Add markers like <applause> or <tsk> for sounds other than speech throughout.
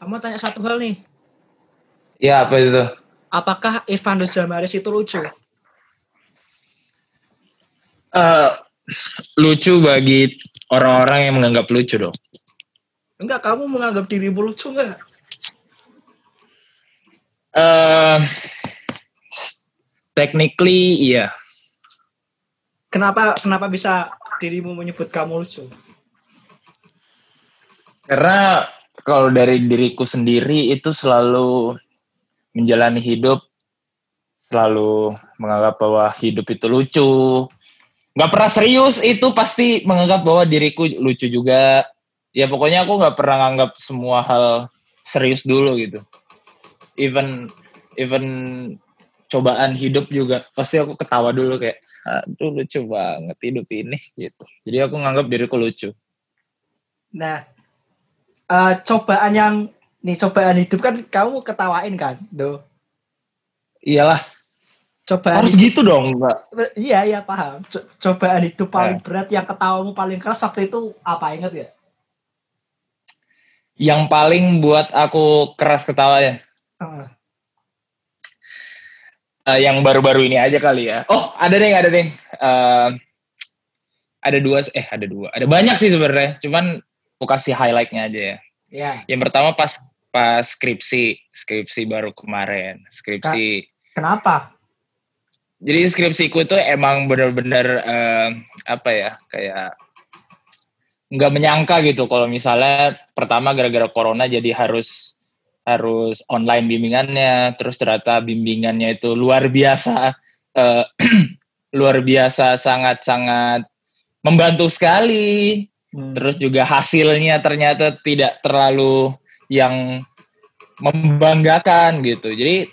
kamu tanya satu hal nih. Ya apa itu? Apakah Evan Damaris itu lucu? Uh, lucu bagi orang-orang yang menganggap lucu dong. Enggak, kamu menganggap dirimu lucu enggak? Uh, technically iya. Kenapa kenapa bisa dirimu menyebut kamu lucu? Karena kalau dari diriku sendiri itu selalu menjalani hidup selalu menganggap bahwa hidup itu lucu. Gak pernah serius itu pasti menganggap bahwa diriku lucu juga. Ya pokoknya aku gak pernah nganggap semua hal serius dulu gitu. Even even cobaan hidup juga pasti aku ketawa dulu kayak aduh lucu banget hidup ini gitu. Jadi aku nganggap diriku lucu. Nah, uh, cobaan yang nih cobaan hidup kan kamu ketawain kan, do? Iyalah. Cobaan harus hidup, gitu dong, Mbak. Iya, iya paham. Co cobaan hidup paling eh. berat yang ketawamu paling keras waktu itu apa inget ya? Yang paling buat aku keras ketawa ya. Uh uh, yang baru-baru ini aja kali ya. Oh, ada deh, ada deh. Uh, ada dua, eh ada dua, ada banyak sih sebenarnya. Cuman aku kasih highlightnya aja ya. Yeah. Yang pertama pas pas skripsi, skripsi baru kemarin, skripsi. Kenapa? Jadi skripsiku itu emang bener-bener uh, apa ya, kayak nggak menyangka gitu kalau misalnya pertama gara-gara corona jadi harus harus online bimbingannya terus ternyata bimbingannya itu luar biasa uh, <clears throat> luar biasa sangat sangat membantu sekali terus juga hasilnya ternyata tidak terlalu yang membanggakan gitu jadi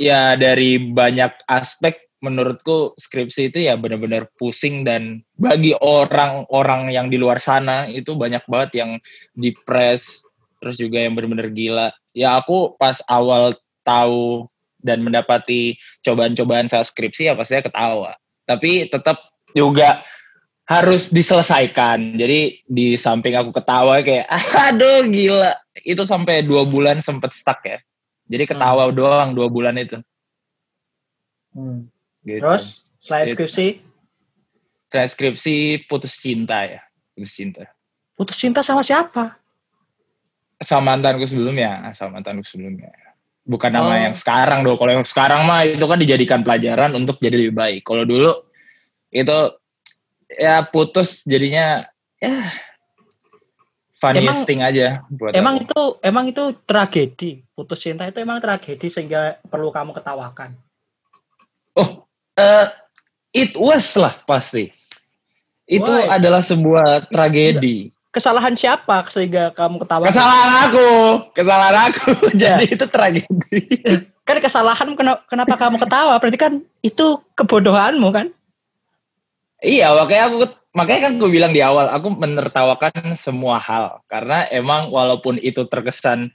ya dari banyak aspek menurutku skripsi itu ya benar-benar pusing dan bagi orang-orang yang di luar sana itu banyak banget yang depres terus juga yang benar-benar gila ya aku pas awal tahu dan mendapati cobaan-cobaan saya skripsi ya pasti ketawa. Tapi tetap juga harus diselesaikan. Jadi di samping aku ketawa kayak <laughs> aduh gila itu sampai dua bulan sempet stuck ya. Jadi ketawa hmm. doang dua bulan itu. Hmm. Gitu. Terus selain gitu. skripsi? Selain skripsi putus cinta ya, putus cinta. Putus cinta sama siapa? sama mantanku sebelumnya, sama mantanku sebelumnya. Bukan nama oh. yang sekarang dong. Kalau yang sekarang mah itu kan dijadikan pelajaran untuk jadi lebih baik. Kalau dulu itu ya putus jadinya ya funniest emang, thing aja buat Emang aku. itu emang itu tragedi. Putus cinta itu emang tragedi sehingga perlu kamu ketawakan. Oh, uh, it was lah pasti. Itu Why? adalah sebuah tragedi kesalahan siapa sehingga kamu ketawa? Kesalahan aku, kesalahan aku. <laughs> Ya. Jadi itu tragedi. Kan kesalahan kenapa kamu ketawa? Berarti kan itu kebodohanmu kan? Iya, makanya aku makanya kan aku bilang di awal aku menertawakan semua hal. Karena emang walaupun itu terkesan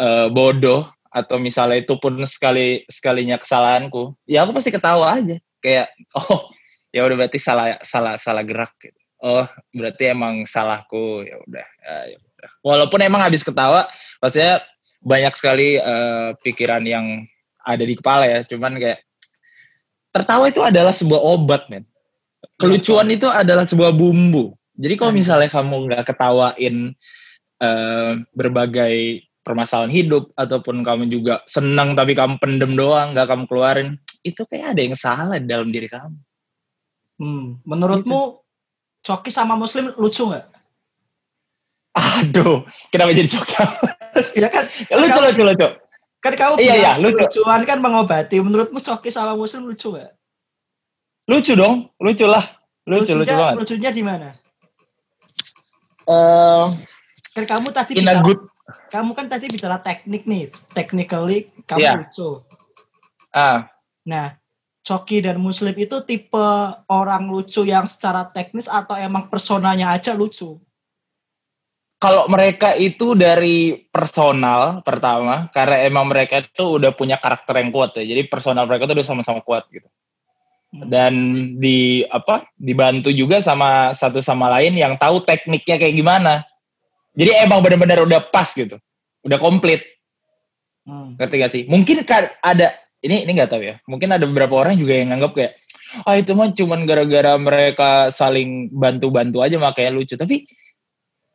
uh, bodoh atau misalnya itu pun sekali sekalinya kesalahanku, ya aku pasti ketawa aja. Kayak <laughs> oh ya udah berarti salah salah salah gerak gitu. Oh berarti emang salahku ya udah ya, udah. Walaupun emang habis ketawa pastinya banyak sekali uh, pikiran yang ada di kepala ya. Cuman kayak tertawa itu adalah sebuah obat men kelucuan itu adalah sebuah bumbu jadi kalau hmm. misalnya kamu nggak ketawain uh, berbagai permasalahan hidup ataupun kamu juga senang tapi kamu pendem doang nggak kamu keluarin itu kayak ada yang salah di dalam diri kamu. Hmm, menurutmu Coki sama Muslim lucu nggak? Aduh, kenapa jadi Coki? <laughs> ya kan, lucu, lucu, lucu. Kan kamu iya, iya, lucu. lucuan kan mengobati. Menurutmu Coki sama Muslim lucu nggak? Lucu dong, lucu lah. Lucu, lucunya, lucu banget. Lucunya di mana? Uh, kan kamu tadi in bicara, good... kamu kan tadi bicara teknik nih, technically kamu yeah. lucu. Ah. Nah, Coki dan Muslim itu tipe orang lucu yang secara teknis atau emang personanya aja lucu? Kalau mereka itu dari personal pertama, karena emang mereka itu udah punya karakter yang kuat ya. Jadi personal mereka itu udah sama-sama kuat gitu. Dan di apa? Dibantu juga sama satu sama lain yang tahu tekniknya kayak gimana. Jadi emang benar-benar udah pas gitu. udah komplit. Hmm. Ngerti gak sih? Mungkin ada ini ini nggak tahu ya. Mungkin ada beberapa orang juga yang nganggap kayak ah itu mah cuman gara-gara mereka saling bantu-bantu aja makanya lucu. Tapi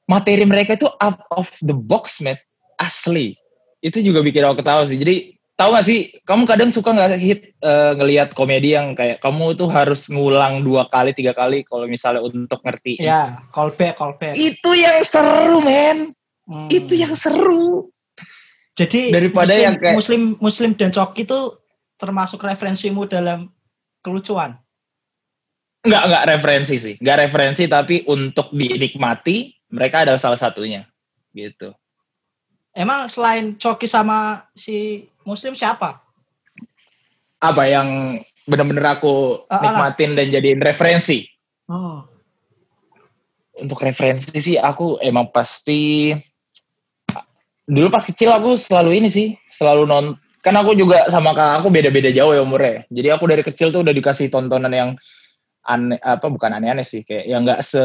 materi mereka itu out of the box, man. Asli. Itu juga bikin aku ketawa sih. Jadi tahu gak sih kamu kadang suka nggak hit uh, ngelihat komedi yang kayak kamu tuh harus ngulang dua kali tiga kali kalau misalnya untuk ngerti ya callback callback itu yang seru men hmm. itu yang seru jadi daripada muslim, yang kayak muslim muslim dan coki itu termasuk referensimu dalam kelucuan Enggak, enggak referensi sih. Enggak referensi, tapi untuk dinikmati, mereka adalah salah satunya. Gitu. Emang selain Coki sama si Muslim siapa? Apa yang benar-benar aku uh, nikmatin dan jadiin referensi? Oh. Untuk referensi sih aku emang pasti dulu pas kecil aku selalu ini sih, selalu non kan aku juga sama kakak aku beda-beda jauh ya umurnya. Jadi aku dari kecil tuh udah dikasih tontonan yang aneh apa bukan aneh-aneh sih kayak yang nggak se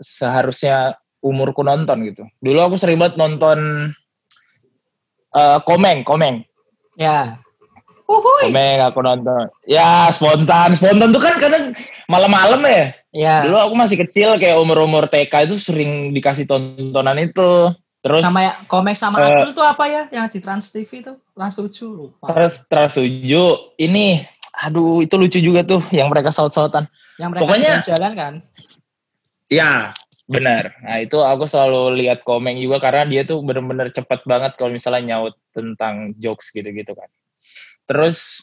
seharusnya umurku nonton gitu. Dulu aku sering banget nonton uh, Komeng, Komeng. Ya. Uhuy. Komeng aku nonton. Ya spontan, spontan tuh kan kadang malam-malam ya. Ya. Dulu aku masih kecil kayak umur-umur TK itu sering dikasih tontonan itu. Terus sama ya Komeng sama uh, Abdul tuh apa ya yang di Trans TV itu? Trans 7 lupa. Terus Trans 7 ini aduh itu lucu juga tuh yang mereka saut-sautan. Yang mereka Pokoknya, jalan kan? Ya, benar. <laughs> Nah itu aku selalu lihat komeng juga karena dia tuh bener-bener cepet banget kalau misalnya nyaut tentang jokes gitu-gitu kan. Terus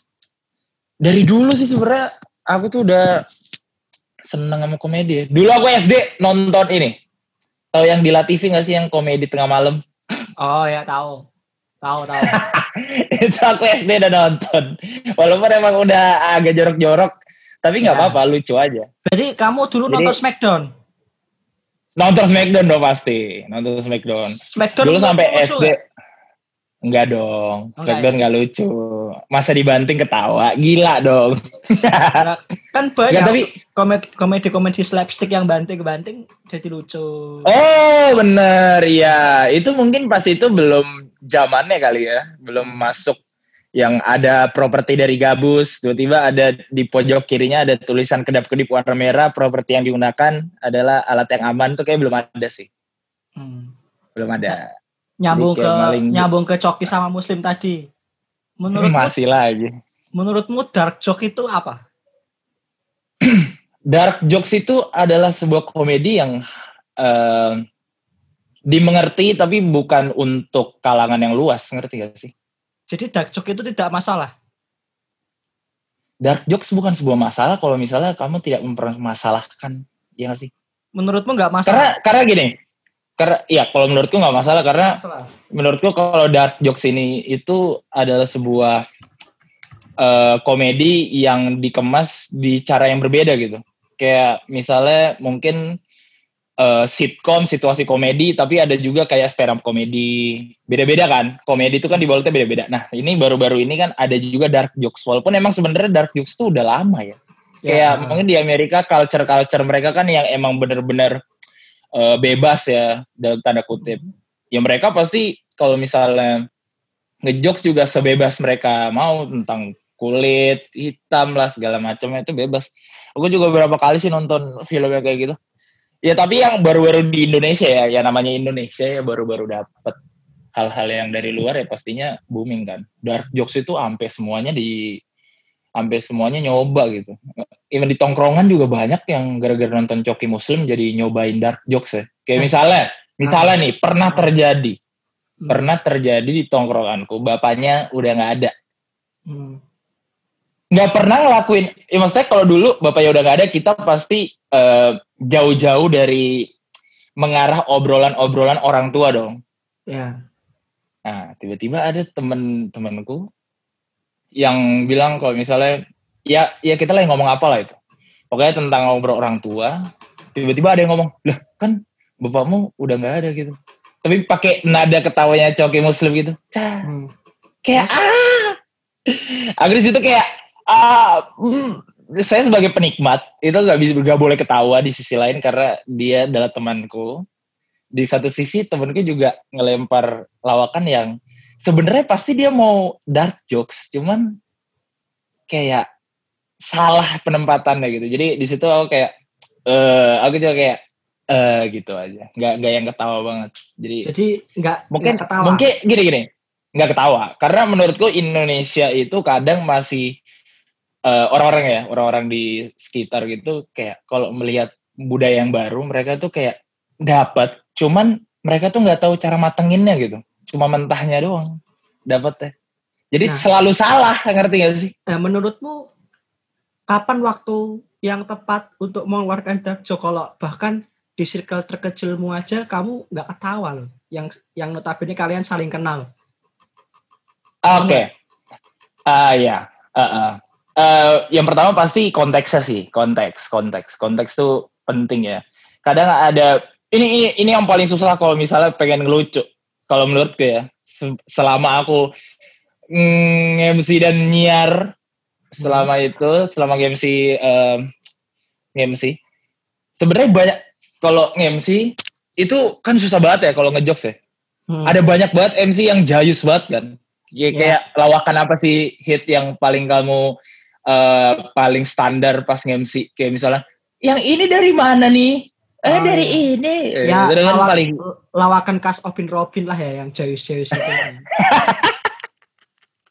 dari dulu sih sebenarnya aku tuh udah seneng sama komedi. Dulu aku SD nonton ini. Tahu yang di La TV gak sih yang komedi tengah malam? Oh ya tahu. Tahu tahu. <laughs> itu aku SD udah nonton. Walaupun emang udah agak jorok-jorok, tapi nggak ya. apa-apa, lucu aja. Jadi kamu dulu Jadi, nonton Smackdown? Nonton Smackdown dong pasti, nonton Smackdown. Smackdown dulu sampai SD. Gak? Enggak dong, oh, Smackdown enggak ya? lucu. Masa dibanting ketawa, gila dong. kan banyak ya, tapi komedi komedi slapstick yang banting-banting jadi lucu. Oh bener ya, itu mungkin pas itu belum zamannya kali ya, belum masuk yang ada properti dari gabus, tiba-tiba ada di pojok kirinya ada tulisan kedap-kedip warna merah, properti yang digunakan adalah alat yang aman tuh kayak belum ada sih. Hmm. Belum ada. Nyambung ke maling... nyambung ke coki sama muslim tadi. Menurut masih lagi. Menurutmu dark joke itu apa? <clears throat> dark jokes itu adalah sebuah komedi yang uh, dimengerti tapi bukan untuk kalangan yang luas, ngerti gak sih? Jadi dark joke itu tidak masalah. Dark jokes bukan sebuah masalah kalau misalnya kamu tidak mempermasalahkan, ya gak sih? Menurutmu nggak masalah? Karena karena gini, karena ya kalau menurutku nggak masalah karena masalah. menurutku kalau dark jokes ini itu adalah sebuah uh, komedi yang dikemas di cara yang berbeda gitu. Kayak misalnya mungkin uh, sitcom, situasi komedi, tapi ada juga kayak stand up komedi. Beda-beda kan? Komedi itu kan dibautnya beda-beda. Nah, ini baru-baru ini kan ada juga dark jokes. Walaupun emang sebenarnya dark jokes itu udah lama ya. ya. Kayak mungkin di Amerika culture-culture mereka kan yang emang bener-bener uh, bebas ya dalam tanda kutip. Ya mereka pasti kalau misalnya ngejokes juga sebebas mereka mau tentang kulit hitam lah segala macamnya itu bebas. Aku juga beberapa kali sih nonton filmnya kayak gitu. Ya tapi yang baru-baru di Indonesia ya, ya namanya Indonesia ya baru-baru dapet hal-hal yang dari luar ya pastinya booming kan. Dark jokes itu sampai semuanya di sampai semuanya nyoba gitu. Even di tongkrongan juga banyak yang gara-gara nonton Coki Muslim jadi nyobain dark jokes ya. Kayak misalnya, misalnya nih pernah terjadi, hmm. pernah terjadi di tongkronganku, bapaknya udah nggak ada. Hmm nggak pernah ngelakuin ya maksudnya kalau dulu bapaknya udah nggak ada kita pasti uh, jauh-jauh dari mengarah obrolan-obrolan orang tua dong. Ya. Nah tiba-tiba ada temen-temenku yang bilang kalau misalnya ya ya kita lagi ngomong apa lah itu. Pokoknya tentang ngobrol orang tua tiba-tiba ada yang ngomong lah kan bapakmu udah nggak ada gitu. Tapi pakai nada ketawanya coki muslim gitu. Cah. Hmm. kayak ah! Agres itu kayak uh, saya sebagai penikmat itu nggak bisa nggak boleh ketawa di sisi lain karena dia adalah temanku. Di satu sisi temenku juga ngelempar lawakan yang sebenarnya pasti dia mau dark jokes cuman kayak salah penempatannya gitu. Jadi di situ aku kayak eh aku juga kayak eh gitu aja. Nggak nggak yang ketawa banget. Jadi Jadi nggak mungkin nggak ketawa. mungkin gini gini. Nggak ketawa. Karena menurutku Indonesia itu kadang masih eh, orang-orang ya orang-orang di sekitar gitu kayak kalau melihat budaya yang baru mereka tuh kayak dapat cuman mereka tuh nggak tahu cara matenginnya gitu. Cuma mentahnya doang dapat teh jadi Nah. selalu salah ngerti gak sih? Eh, menurutmu kapan waktu yang tepat untuk mengeluarkan dark kalau bahkan di circle terkecilmu aja kamu nggak ketawa loh. Yang yang notabene kalian saling kenal. Oke. Ah ya Ah, ah. Eh, yang pertama pasti konteksnya sih konteks konteks. Konteks tuh penting ya. Kadang ada ini ini ini yang paling susah kalau misalnya pengen ngelucu. Kalau menurutku ya Se- selama aku mm, MC dan nyiar selama itu selama MC eh, MC sebenarnya banyak kalau MC itu kan susah banget ya kalau ngejokes ya. Hmm. ada banyak banget MC yang jayus banget kan. Ya. kayak lawakan apa sih hit yang paling kamu eh, paling standar pas nge-MC kayak misalnya yang ini dari mana nih? Eh Oh, dari iya. ini. Ya itu kan lawak- paling lawakan kas Opin Robin lah ya yang jayus-jayus itu. <laughs>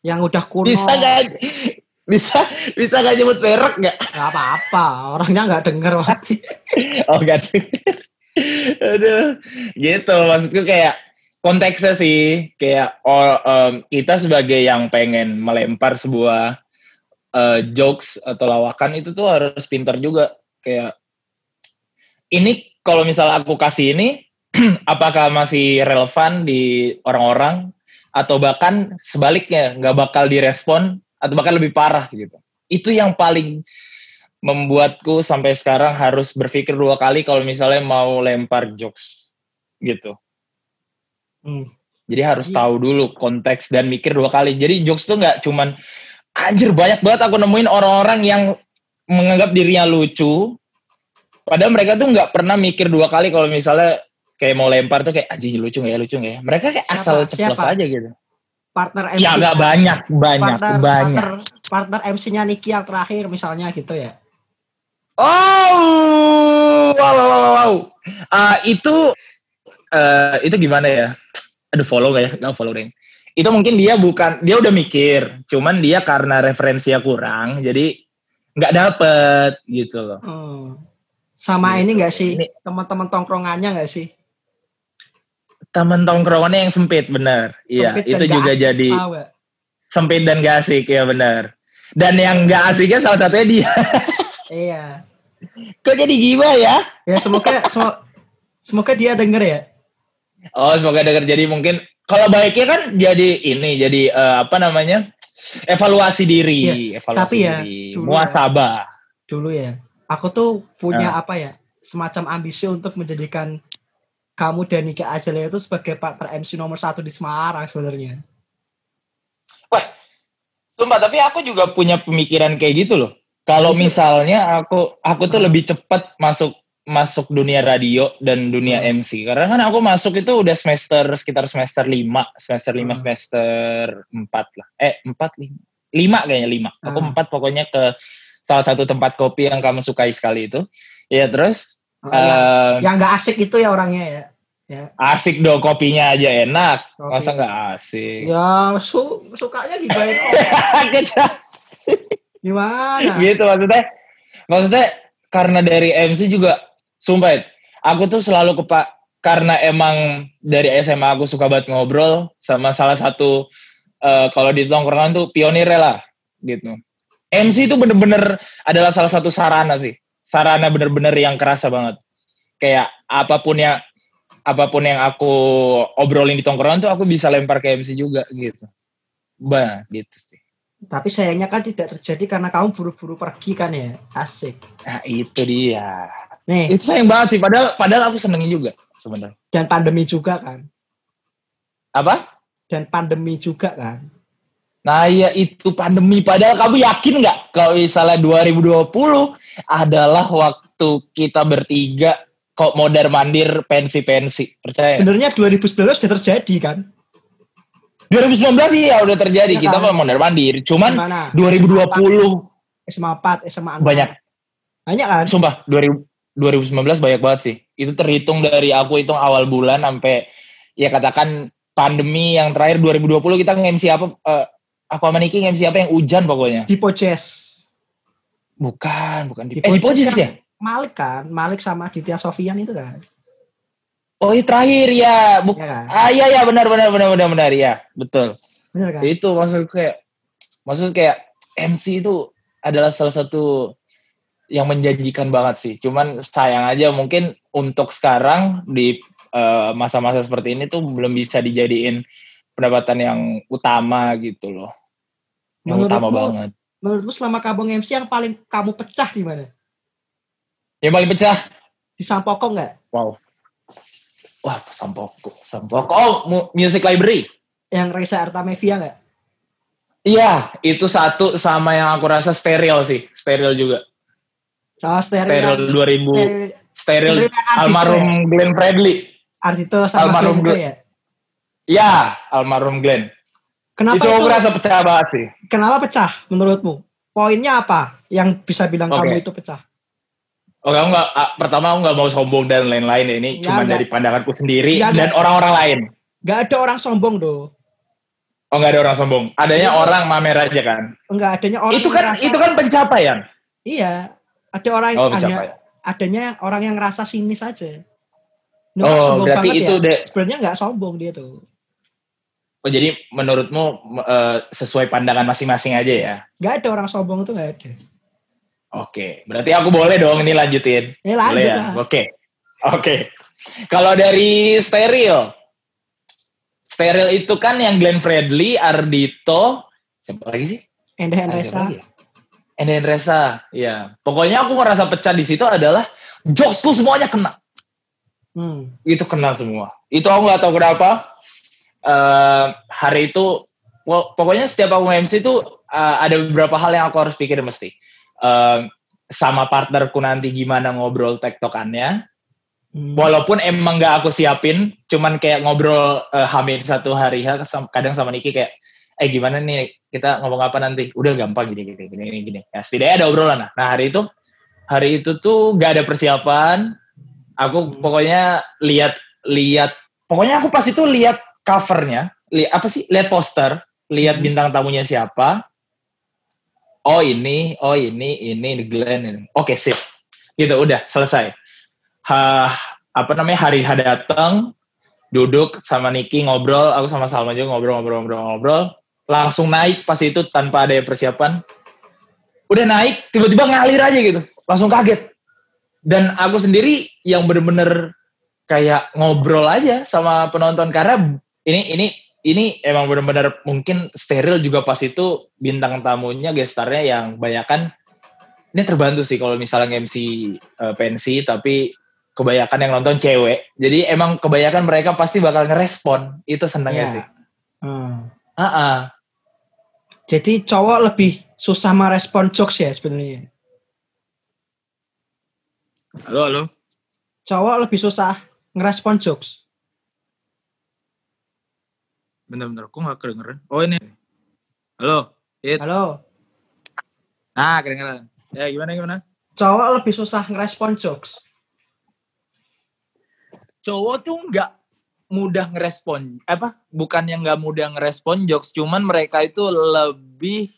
Yang udah kuno. Bisa gak bisa bisa gak nyebut merek gak nggak apa-apa orangnya nggak denger mati <laughs> oh gak denger. aduh gitu. Maksudku kayak konteksnya sih kayak oh, em, kita sebagai yang pengen melempar sebuah eh, jokes atau lawakan itu tuh harus pintar juga kayak ini kalau misal aku kasih ini <clears throat> apakah masih relevan di orang-orang atau bahkan sebaliknya nggak bakal direspon atau bahkan lebih parah gitu itu yang paling membuatku sampai sekarang harus berpikir dua kali kalau misalnya mau lempar jokes gitu Hmm. jadi harus Iya. tahu dulu konteks dan mikir dua kali. Jadi jokes tuh nggak cuman anjir banyak banget aku nemuin orang-orang yang menganggap dirinya lucu. Padahal mereka tuh nggak pernah mikir dua kali kalau misalnya kayak mau lempar tuh kayak anjir lucu nggak ya lucu nggak ya. Mereka kayak asal Siapa? ceplos Siapa? aja gitu. partner MC Ya nggak banyak banyak partner, banyak. partner, partner MC-nya Niki yang terakhir misalnya gitu ya Oh, wow, wow, wow, wow. Ah, itu eh itu gimana ya? Aduh follow gak ya? Gak follow deh. Itu mungkin dia bukan dia udah mikir, cuman dia karena referensinya kurang, jadi nggak dapet gitu loh. Hmm. Sama Gitu. ini enggak sih teman-teman tongkrongannya enggak sih? Temen tongkrongannya yang sempit, bener. Iya, itu nggak juga asik, jadi nggak? sempit dan gak asik ya bener. Dan yang gak asiknya salah satunya dia. <laughs> Iya. Kok jadi gimana ya? Ya semoga semoga, <laughs> semoga dia denger ya. Oh, semoga denger. Jadi mungkin kalau baiknya kan jadi ini, jadi eh, apa namanya? Evaluasi diri, evaluasi tapi ya, diri, dulu muasabah. Dulu ya. Aku tuh punya Ah. apa ya? Semacam ambisi untuk menjadikan kamu dan Niki Azalea itu sebagai partner MC nomor satu di Semarang sebenarnya. Sumpah, tapi aku juga punya pemikiran kayak gitu loh. Kalau Itu- misalnya aku aku tuh Hmm. lebih cepat masuk masuk dunia radio dan dunia Hmm. MC. Karena kan aku masuk itu udah semester sekitar semester 5, semester 5 Hmm. semester 4 lah. Eh, 4 5. 5 kayaknya 5. Aku Hmm. 4 pokoknya ke salah satu tempat kopi yang kamu sukai sekali itu. Ya terus Oh, yang, eh, yang nggak asik itu ya orangnya ya. Ya. asik dong kopinya aja enak. Kopi. Masa nggak asik? Ya su sukanya gibain <laughs> orang. Gimana? gitu maksudnya maksudnya karena dari MC juga sumpah aku tuh selalu kepak karena emang dari SMA aku suka banget ngobrol sama salah satu eh, kalau di tongkrongan tuh pionir lah gitu MC itu bener-bener adalah salah satu sarana sih sarana bener-bener yang kerasa banget kayak apa pun yang apa pun yang aku obrolin di tongkrongan tuh aku bisa lempar ke MC juga gitu bah gitu sih Tapi sayangnya kan tidak terjadi karena kamu buru-buru pergi kan ya. Asik. Nah itu dia. Nih, Itu sayang banget sih. Padahal padahal aku senengin juga sebenarnya. dan pandemi juga kan. Apa? Dan pandemi juga kan. Nah ya itu pandemi. Padahal kamu yakin nggak kalau misalnya 2020 adalah waktu kita bertiga kok modern mandir pensi-pensi. Percaya? Sebenarnya 2019 sudah terjadi kan? 2019 sih ya udah terjadi. Ya kita kan? kan mondar mandir. Cuman Gimana? 2020 SMA 4, SMA 6. banyak. Banyak kan? Sumpah 2000, 2019 banyak banget sih. Itu terhitung dari aku hitung awal bulan sampai ya katakan pandemi yang terakhir 2020 kita nge-MC apa eh, aku sama Niki nge-MC apa yang hujan pokoknya. Di Pojes. Bukan, bukan di, eh, Pojis Pojis kan? ya? Malik kan? Malik sama Ditya Sofian itu kan? Oh, ini terakhir ya. Buk Ya kan? ah iya ya benar benar benar benar benar ya. Betul. Bener kan? Itu maksud kayak maksud kayak MC itu adalah salah satu yang menjanjikan banget sih. Cuman sayang aja mungkin untuk sekarang di eh, masa-masa seperti ini tuh belum bisa dijadiin pendapatan yang utama gitu loh. Yang utama Menurutmu- banget. Menurutmu selama kamu MC yang paling kamu pecah di mana? Yang paling pecah. Di Sampokong nggak? Wow. Wah, Sampoko. Sampoko. Oh, mu- Music Library. Yang Reza Artamevia nggak? Iya, itu satu sama yang aku rasa steril sih. Steril juga. Sama steril. Steril yang- 2000. steril- Steril steril almarhum Glenn Fredly. Ardito sama Almarhum Glenn ya. Ya, almarhum Glenn. Kenapa itu itu, aku rasa pecah banget sih. kenapa pecah menurutmu? Poinnya apa yang bisa bilang Oke. kamu itu pecah? Oke, aku nggak, ah, pertama aku nggak mau sombong dan lain-lain ya. Ini cuma dari pandanganku sendiri Nggak, dan orang-orang lain. Gak ada orang sombong do. Oh nggak ada orang sombong. Adanya Iya. orang mamer aja kan. Enggak adanya orang itu kan ngerasa- itu kan pencapaian. Iya. Ada orang yang Oh hanya pencapaian. adanya orang yang ngerasa sinis aja. Ini Oh, berarti itu ya. deh. Sebenarnya nggak sombong dia tuh. Oh jadi menurutmu eh, sesuai pandangan masing-masing aja ya? Nggak ada orang sombong itu nggak ada. Oke, berarti aku boleh dong ini lanjutin. Ya Boleh lanjut ya? lah. Oke. Oke. Kalau dari steril. Steril itu kan yang Glenn Fredly, Ardito, siapa lagi sih? Endah Ah, siapa Resa. lagi ya? Enden Resa, ya. Pokoknya aku ngerasa pecah di situ adalah jokesku semuanya kena. Hmm. Itu kena semua. Itu aku nggak tahu kenapa. Eh, hari itu, po- pokoknya setiap aku MC itu eh, ada beberapa hal yang aku harus pikir mesti. Eh, sama partnerku nanti gimana ngobrol tektokannya. Hmm. Walaupun emang nggak aku siapin, cuman kayak ngobrol eh, hamil satu hari, kadang sama Niki kayak, eh gimana nih kita ngomong apa nanti? Udah gampang gini gini gini gini. gini. Ya, setidaknya ada obrolan lah. Nah hari itu, hari itu tuh nggak ada persiapan. Aku pokoknya lihat lihat, pokoknya aku pas itu lihat covernya, lihat apa sih? Lihat poster, lihat Hmm. bintang tamunya siapa. Oh ini, oh ini, ini Glenn. Ini. Oke sip, gitu udah selesai ha, apa namanya hari H datang duduk sama Niki ngobrol aku sama Salma juga ngobrol ngobrol ngobrol ngobrol langsung naik pas itu tanpa ada persiapan udah naik tiba-tiba ngalir aja gitu langsung kaget dan aku sendiri yang bener-bener kayak ngobrol aja sama penonton karena ini ini ini emang bener-bener mungkin steril juga pas itu bintang tamunya gestarnya yang banyakan ini terbantu sih kalau misalnya MC eh, pensi tapi kebanyakan yang nonton cewek. Jadi emang kebanyakan mereka pasti bakal ngerespon. Itu senangnya Iya. sih. Hmm. Ah, ah. Jadi cowok lebih susah merespon jokes ya sebenarnya. Halo, halo. Cowok lebih susah ngerespon jokes. Bentar-bentar, kok nggak kedengeran? Oh ini. Halo, It. Halo. Nah, kedengeran. Ya, gimana, gimana? Cowok lebih susah ngerespon jokes. Cowok tuh nggak mudah ngerespon. Apa? Bukan yang nggak mudah ngerespon jokes, cuman mereka itu lebih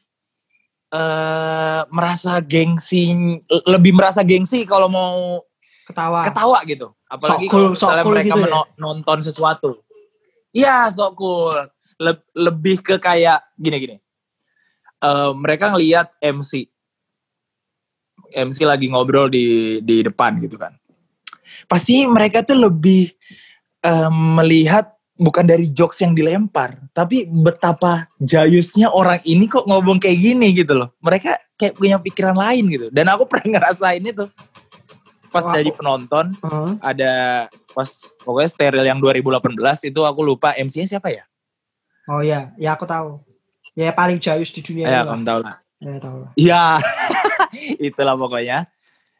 eh merasa gengsi, lebih merasa gengsi kalau mau Ketawa. ketawa gitu. Apalagi Sok cool, kalau misalnya sok cool mereka gitu ya? nonton sesuatu. Iya, sok cool. Le- lebih ke kayak gini-gini. Eh, mereka ngelihat MC. MC lagi ngobrol di di depan gitu kan. Pasti mereka tuh lebih eh, melihat bukan dari jokes yang dilempar, tapi betapa jayusnya orang ini kok ngomong kayak gini gitu loh. Mereka kayak punya pikiran lain gitu. Dan aku <laughs> pernah ngerasain itu. Pas Oh, dari aku- penonton, Heeh. ada pas pokoknya steril yang 2018 itu aku lupa MC-nya siapa ya? Oh ya, ya aku tahu. Ya paling jayus di dunia Ya, kamu tahu lah. Ya tahu lah. Iya, <laughs> itulah pokoknya.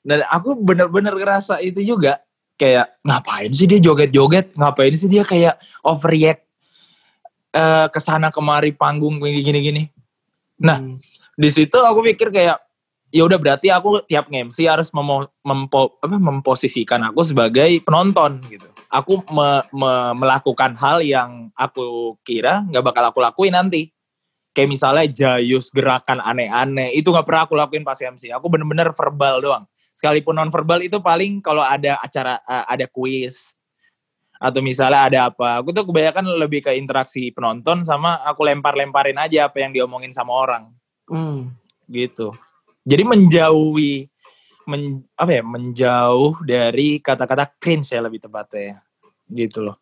Dan aku bener-bener ngerasa itu juga kayak ngapain sih dia joget-joget ngapain sih dia kayak overreact eh ke sana kemari panggung gini-gini Nah, Hmm. di situ aku pikir kayak ya udah berarti aku tiap MC harus memo- mempo- apa, memposisikan aku sebagai penonton gitu. Aku me- me- melakukan hal yang aku kira nggak bakal aku lakuin nanti. Kayak misalnya jayus gerakan aneh-aneh itu nggak pernah aku lakuin pas MC. Aku bener-bener verbal doang. Sekalipun non verbal itu paling kalau ada acara eh, ada kuis atau misalnya ada apa. Aku tuh kebanyakan lebih ke interaksi penonton sama aku lempar-lemparin aja apa yang diomongin sama orang Hmm. gitu. Jadi menjauhi men, apa ya menjauh dari kata-kata cringe ya lebih tepatnya gitu loh.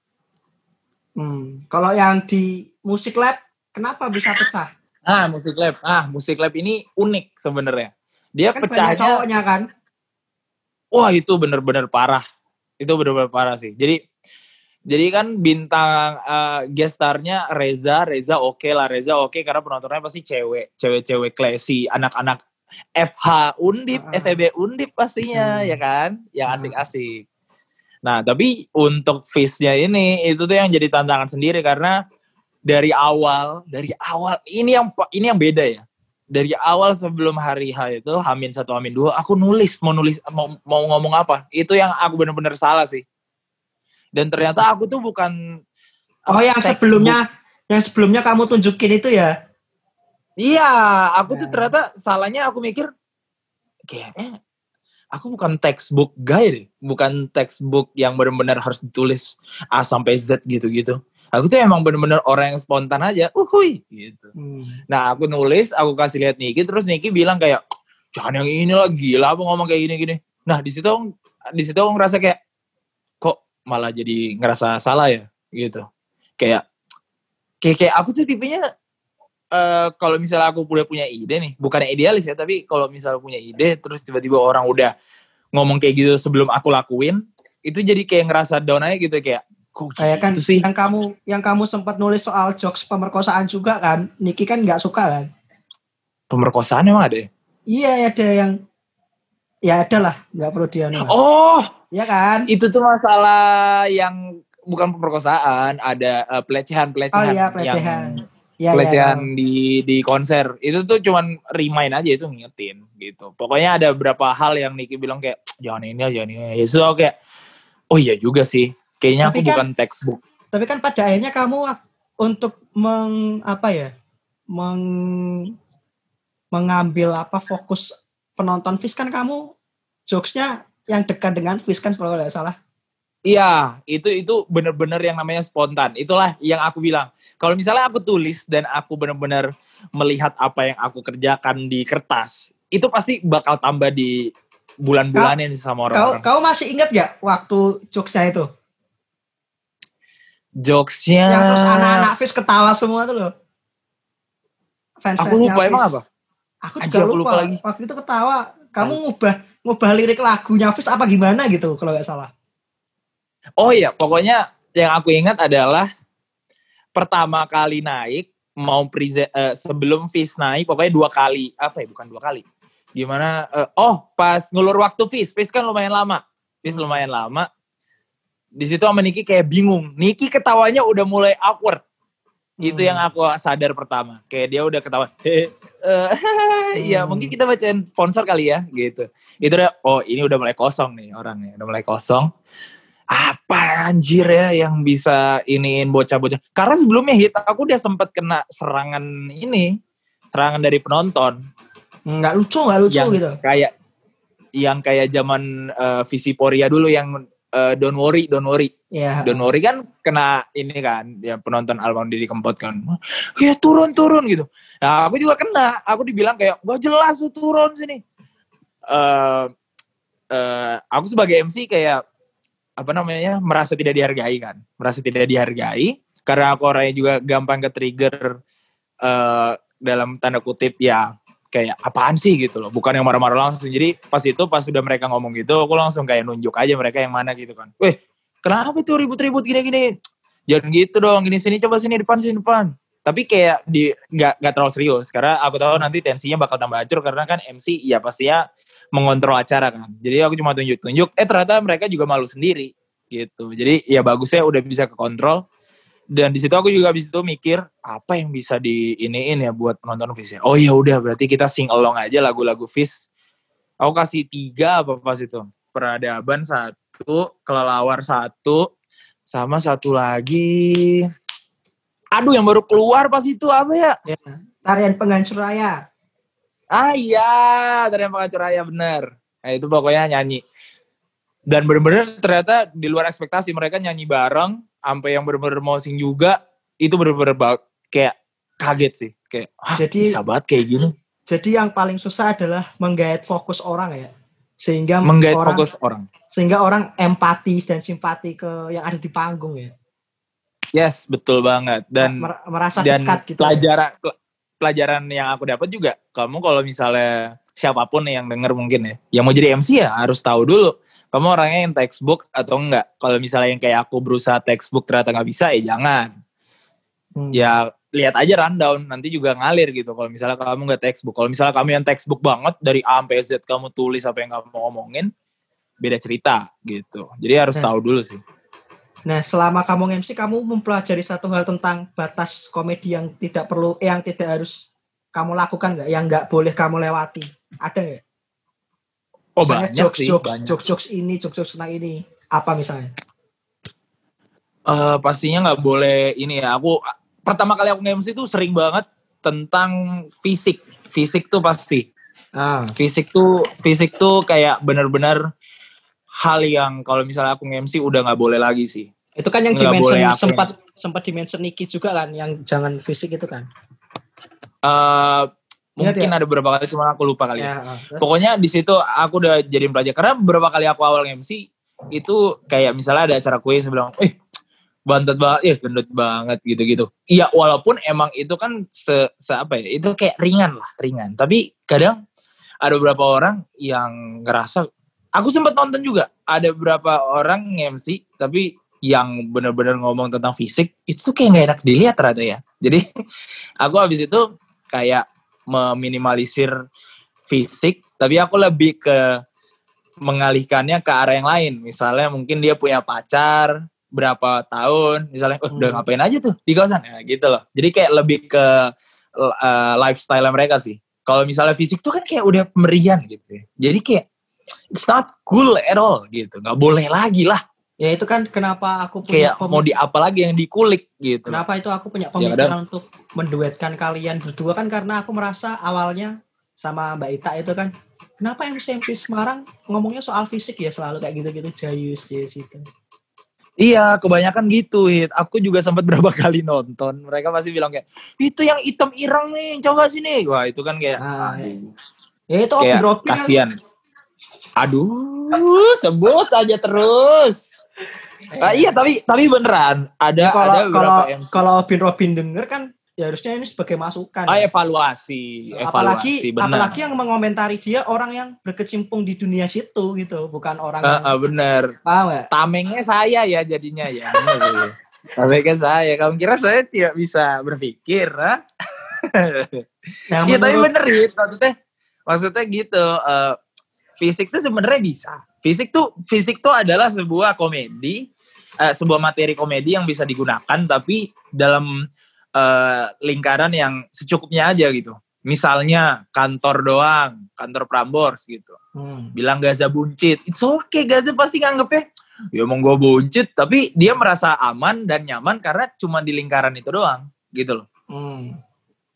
Hmm. Kalau yang di musik lab, kenapa bisa pecah? Ah musik lab, ah musik lab ini unik sebenarnya. Dia Kan pecahnya, cowoknya kan? Wah itu bener-bener parah, itu bener-bener parah sih. Jadi jadi kan bintang eh, guest starnya Reza, Reza oke lah, Reza oke karena penontonnya pasti cewek, cewek-cewek classy, anak-anak FH Undip, Ah. FEB Undip pastinya Hmm. ya kan, yang Hmm. asik-asik. Nah tapi untuk face-nya ini itu tuh yang jadi tantangan sendiri karena dari awal, dari awal ini yang ini yang beda ya. Dari awal sebelum hari H itu Hamin satu Hamin dua, aku nulis mau nulis mau mau ngomong apa. Itu yang aku bener-bener salah sih. Dan ternyata aku tuh bukan Oh, yang textbook. sebelumnya, yang sebelumnya kamu tunjukin itu ya? Iya, aku tuh Ya. ternyata salahnya aku mikir kayak eh aku bukan textbook guy deh, bukan textbook yang benar-benar harus ditulis A sampai Z gitu-gitu. Aku tuh emang bener-bener orang yang spontan aja, uhui gitu. Hmm. Nah aku nulis, aku kasih lihat Niki, terus Niki bilang kayak jangan yang ini lah gila, apa ngomong kayak gini-gini. Nah di situ aku- di situ aku ngerasa kayak kok malah jadi ngerasa salah ya gitu. Kayak kayak, kayak aku tuh tipenya eh kalau misalnya aku udah punya ide nih, bukannya idealis ya, tapi kalau misalnya punya ide terus tiba-tiba orang udah ngomong kayak gitu sebelum aku lakuin, itu jadi kayak ngerasa down aja gitu kayak kok Kayak kan gitu sih. yang kamu yang kamu sempat nulis soal jokes pemerkosaan juga kan? Niki kan nggak suka kan? Pemerkosaan emang ada ya? Iya ada yang ya ada lah nggak perlu dia nulis. Oh, Iya kan? itu tuh masalah yang bukan pemerkosaan, ada eh, pelecehan pelecehan Oh iya, pelecehan. yang Ya, pelecehan di di konser. Itu tuh cuman remind aja itu ngingetin gitu. Pokoknya ada beberapa hal yang Niki bilang kayak jangan ini jangan ini. Ya so kayak oh iya juga sih. Kayaknya Tapi aku kan- bukan textbook. Tapi kan pada akhirnya kamu untuk meng apa ya? Meng, mengambil apa fokus penonton Fish kan kamu jokesnya yang dekat dengan Fish kan kalau nggak salah. Iya, itu itu bener-bener yang namanya spontan. Itulah yang aku bilang. Kalau misalnya aku tulis dan aku bener-bener melihat apa yang aku kerjakan di kertas, itu pasti bakal tambah di bulan-bulanin sama Kau orang-orang. kau masih ingat gak waktu jokesnya itu? Jokesnya Yang terus anak-anak Fish ketawa semua tuh loh. Fans Aku lupa emang apa? Aku juga aku lupa. lupa lagi. Waktu itu ketawa. Kamu ngubah ngubah lirik lagunya Fish apa gimana gitu kalau nggak salah. Oh iya, pokoknya yang aku ingat adalah pertama kali naik mau present eh, sebelum Fish naik pokoknya dua kali apa ya bukan dua kali gimana eh, oh pas ngulur waktu Fish Fish kan lumayan lama Fish lumayan lama di situ sama Niki kayak bingung. Niki ketawanya udah mulai awkward. Itu Hmm. yang aku sadar pertama. Kayak dia udah ketawa "Hehe, eh, <laughs> ya Hmm. mungkin kita bacain sponsor kali ya gitu. Itu udah oh ini udah mulai kosong nih orangnya udah mulai kosong. Apa anjir ya yang bisa iniin bocah-bocah? Karena sebelumnya hit aku udah sempet kena serangan ini serangan dari penonton. Nggak lucu nggak lucu yang gitu. kayak yang kayak zaman eh, Visiporia dulu yang eh, don't worry don't worry Ya. Don't worry kan kena ini kan ya penonton Alman Didi Kempot kan. Ya turun turun gitu. Nah, aku juga kena. Aku dibilang kayak gak jelas tuh turun sini. Eh eh, aku sebagai MC kayak apa namanya merasa tidak dihargai kan. Merasa tidak dihargai karena aku orangnya juga gampang ke trigger eh dalam tanda kutip ya kayak apaan sih gitu loh. Bukan yang marah-marah langsung. Jadi pas itu pas sudah mereka ngomong gitu aku langsung kayak nunjuk aja mereka yang mana gitu kan. Weh kenapa itu ribut-ribut gini-gini jangan gitu dong gini sini coba sini depan sini depan tapi kayak di nggak nggak terlalu serius karena aku tahu nanti tensinya bakal tambah hancur karena kan MC ya pastinya mengontrol acara kan. Jadi aku cuma tunjuk-tunjuk, eh ternyata mereka juga malu sendiri gitu. Jadi ya bagusnya udah bisa ke kontrol. Dan di situ aku juga habis itu mikir apa yang bisa di iniin ya buat penonton Fish ya. Oh ya udah berarti kita sing along aja lagu-lagu Fish. Aku kasih tiga apa pas itu. Peradaban satu, kelelawar satu, sama satu lagi. Aduh yang baru keluar pas itu apa ya? Ya. Tarian penghancur raya. Ah iya, tarian penghancur raya bener. Nah, itu pokoknya nyanyi. Dan bener-bener ternyata di luar ekspektasi mereka nyanyi bareng, sampai yang bener-bener mau sing juga, itu bener-bener kayak kaget sih. Kayak, Jadi- bisa banget kayak gini. Jadi yang paling susah adalah menggait fokus orang ya. Sehingga Menggait orang fokus orang. sehingga orang empati dan simpati ke yang ada di panggung ya. Yes, betul banget. Dan Mer- merasa dan dekat gitu. pelajaran pel- pelajaran yang aku dapat juga kamu kalau misalnya siapa pun yang denger mungkin ya yang mau jadi MC ya harus tahu dulu kamu orangnya yang textbook atau enggak kalau misalnya yang kayak aku berusaha textbook ternyata nggak bisa ya jangan Hmm. ya lihat aja rundown nanti juga ngalir gitu kalau misalnya kamu nggak textbook kalau misalnya kamu yang textbook banget dari A sampai Z kamu tulis apa yang kamu ngomongin beda cerita gitu jadi harus Hmm. tahu dulu sih Nah, selama kamu MC, kamu mempelajari satu hal tentang batas komedi yang tidak perlu, yang tidak harus kamu lakukan nggak, yang nggak boleh kamu lewati. Ada nggak? Oh Misalnya banyak jokes, sih jokes, banyak jokes, jokes ini, jokes, jokes tentang ini. Apa misalnya? Eh, pastinya nggak boleh ini ya. Aku pertama kali aku nge-MC tuh sering banget tentang fisik. Fisik tuh pasti. Ah, Fisik tuh fisik tuh kayak bener-bener hal yang kalau misalnya aku nge-MC udah nggak boleh lagi sih. itu kan yang Nggak dimention sempat sempat dimention Niki juga kan, yang jangan fisik itu kan. Eh mungkin ya? ada beberapa kali cuma aku lupa kali. Ya, ah, terus? Pokoknya di situ aku udah jadiin pelajar karena beberapa kali aku awal nge-MC itu kayak misalnya ada acara kuis bilang, "Eh, bantet banget, eh gendut banget gitu-gitu." Iya, walaupun emang itu kan se, se apa ya? Itu kayak ringan lah, ringan. Tapi kadang ada beberapa orang yang ngerasa aku sempat nonton juga ada beberapa orang nge-MC tapi yang bener-bener ngomong tentang fisik itu kayak gak enak dilihat ternyata ya. Jadi <laughs> aku habis itu kayak meminimalisir fisik, tapi aku lebih ke mengalihkannya ke arah yang lain. Misalnya mungkin dia punya pacar berapa tahun, misalnya, oh, udah Hmm. ngapain aja tuh di kawasan, ya gitu loh. Jadi kayak lebih ke uh, lifestyle mereka sih. Kalau misalnya fisik tuh kan kayak udah merian gitu ya. Jadi kayak it's not cool at all gitu. Nggak boleh lagi lah. Ya itu kan kenapa aku punya Kayak mau di apa lagi yang dikulik gitu. Kenapa itu aku punya Ya, pemikiran untuk menduetkan kalian berdua kan karena aku merasa awalnya sama Mbak Ita itu kan kenapa MC MC Semarang ngomongnya soal fisik ya selalu kayak gitu-gitu jayus jayus gitu. Iya, kebanyakan gitu, Hit. Aku juga sempat <laughs> berapa kali nonton. Mereka pasti bilang kayak, itu yang hitam irang nih, coba sini. Wah, itu kan kayak, Ah, aduh, Ya itu kayak kan. kasihan. Aduh, sebut aja terus. Ah, iya, tapi tapi beneran ada Ya, kalau ada kalau MC. kalau Obin Robin denger kan ya harusnya ini sebagai masukan. Ah, ya. evaluasi, evaluasi, apalagi bener. apalagi yang mengomentari dia orang yang berkecimpung di dunia situ gitu, bukan orang Ah, yang ah, bener. paham nggak? Tamengnya saya ya jadinya ya. Ya. Tamengnya saya. Kamu kira saya tidak bisa berpikir, ha? Yang Iya tapi menurut- bener Rit. maksudnya maksudnya gitu eh, fisik tuh sebenarnya bisa fisik tuh fisik tuh adalah sebuah komedi eh, sebuah materi komedi yang bisa digunakan tapi dalam eh, lingkaran yang secukupnya aja gitu misalnya kantor doang kantor Prambors gitu Hmm. bilang Gaza buncit it's okay Gaza pasti nganggepnya ya emang gue buncit tapi dia merasa aman dan nyaman karena cuma di lingkaran itu doang gitu loh Hmm.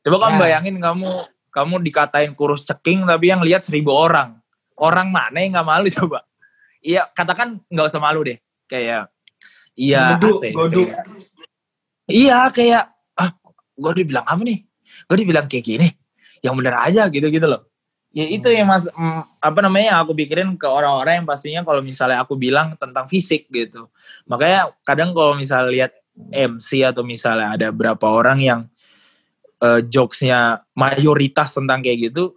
Coba kamu Ya. bayangin kamu kamu dikatain kurus ceking tapi yang lihat seribu orang. Orang mana yang nggak malu <laughs> coba? Iya, katakan nggak usah malu deh. Kayak iya Goduk, ya, goduk. kayak- Iya, kayak ah gue dibilang apa nih? Gue dibilang kayak gini. Yang bener aja gitu-gitu loh. Ya itu Hmm. yang mas mm, apa namanya yang aku pikirin ke orang-orang yang pastinya kalau misalnya aku bilang tentang fisik gitu. Makanya kadang kalau misalnya lihat MC atau misalnya ada berapa orang yang eh, jokesnya mayoritas tentang kayak gitu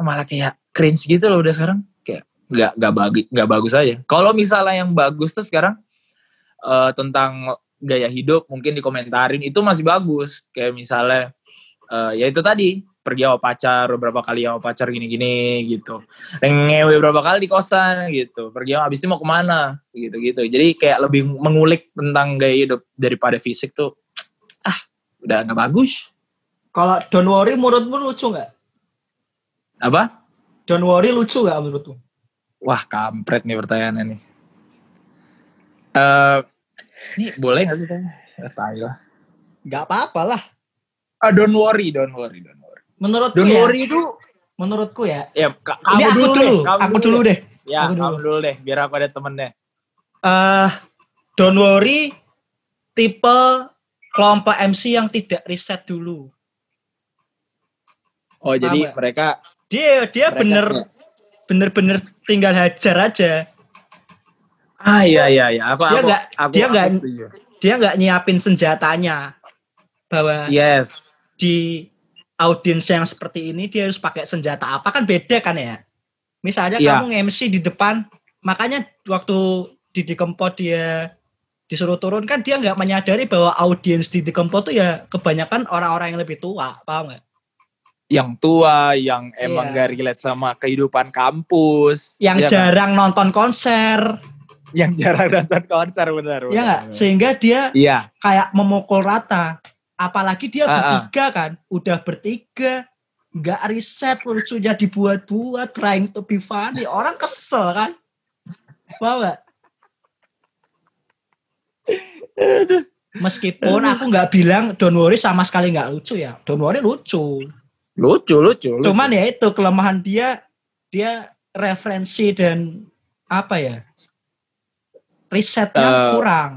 malah kayak cringe gitu loh udah sekarang. Kayak nggak nggak bagus nggak bagus aja. Kalau misalnya yang bagus tuh sekarang eh, tentang gaya hidup mungkin dikomentarin itu masih bagus. Kayak misalnya eh, ya itu tadi pergi sama pacar beberapa kali sama pacar gini-gini gitu. Ngewe beberapa kali di kosan gitu. Pergi sama abis itu mau ke mana gitu-gitu. Jadi kayak lebih mengulik tentang gaya hidup daripada fisik tuh <tsk> ah udah nggak bagus. Kalau Don't Worry menurutmu lucu nggak? Apa Don't Worry lucu nggak menurutmu? wah kampret nih pertanyaannya nih eh ini boleh nggak sih tanya lah Nggak apa-apa lah. ah don't worry don't worry don't worry Menurutku don't ya, worry itu menurutku ya. ya ka- kamu aku dulu, dulu, deh kamu aku dulu deh. ya aku dulu. kamu dulu deh biar aku ada temennya eh Don't Worry tipe kelompok MC yang tidak riset dulu. oh jadi nggak? mereka Dia dia Mereka bener bener-bener tinggal hajar aja. Ah iya iya iya. Aku Dia nggak- dia nggak-. Dia nggak nyiapin senjatanya bahwa Yes. di audiens yang seperti ini dia harus pakai senjata apa kan beda kan ya. Misalnya Iya. kamu MC di depan, makanya waktu di Dikempot dia disuruh turun kan dia nggak menyadari bahwa audiens di Dikempot tuh ya kebanyakan orang-orang yang lebih tua, paham nggak? Yang tua, yang emang Iya. gak relate sama kehidupan kampus. Yang Iya kan? jarang nonton konser, yang jarang nonton konser benar. ya nggak? Sehingga dia Iya. kayak memukul rata. Apalagi dia Ah, ah. bertiga kan, udah bertiga, nggak riset, lucunya dibuat-buat, trying to be funny. Orang kesel kan? Nggak? Meskipun aku nggak bilang Don't Worry sama sekali nggak lucu ya. Don't Worry lucu. Lucu, lucu. lucu. Cuman ya itu kelemahan dia, dia referensi dan apa ya? Risetnya Eh, kurang.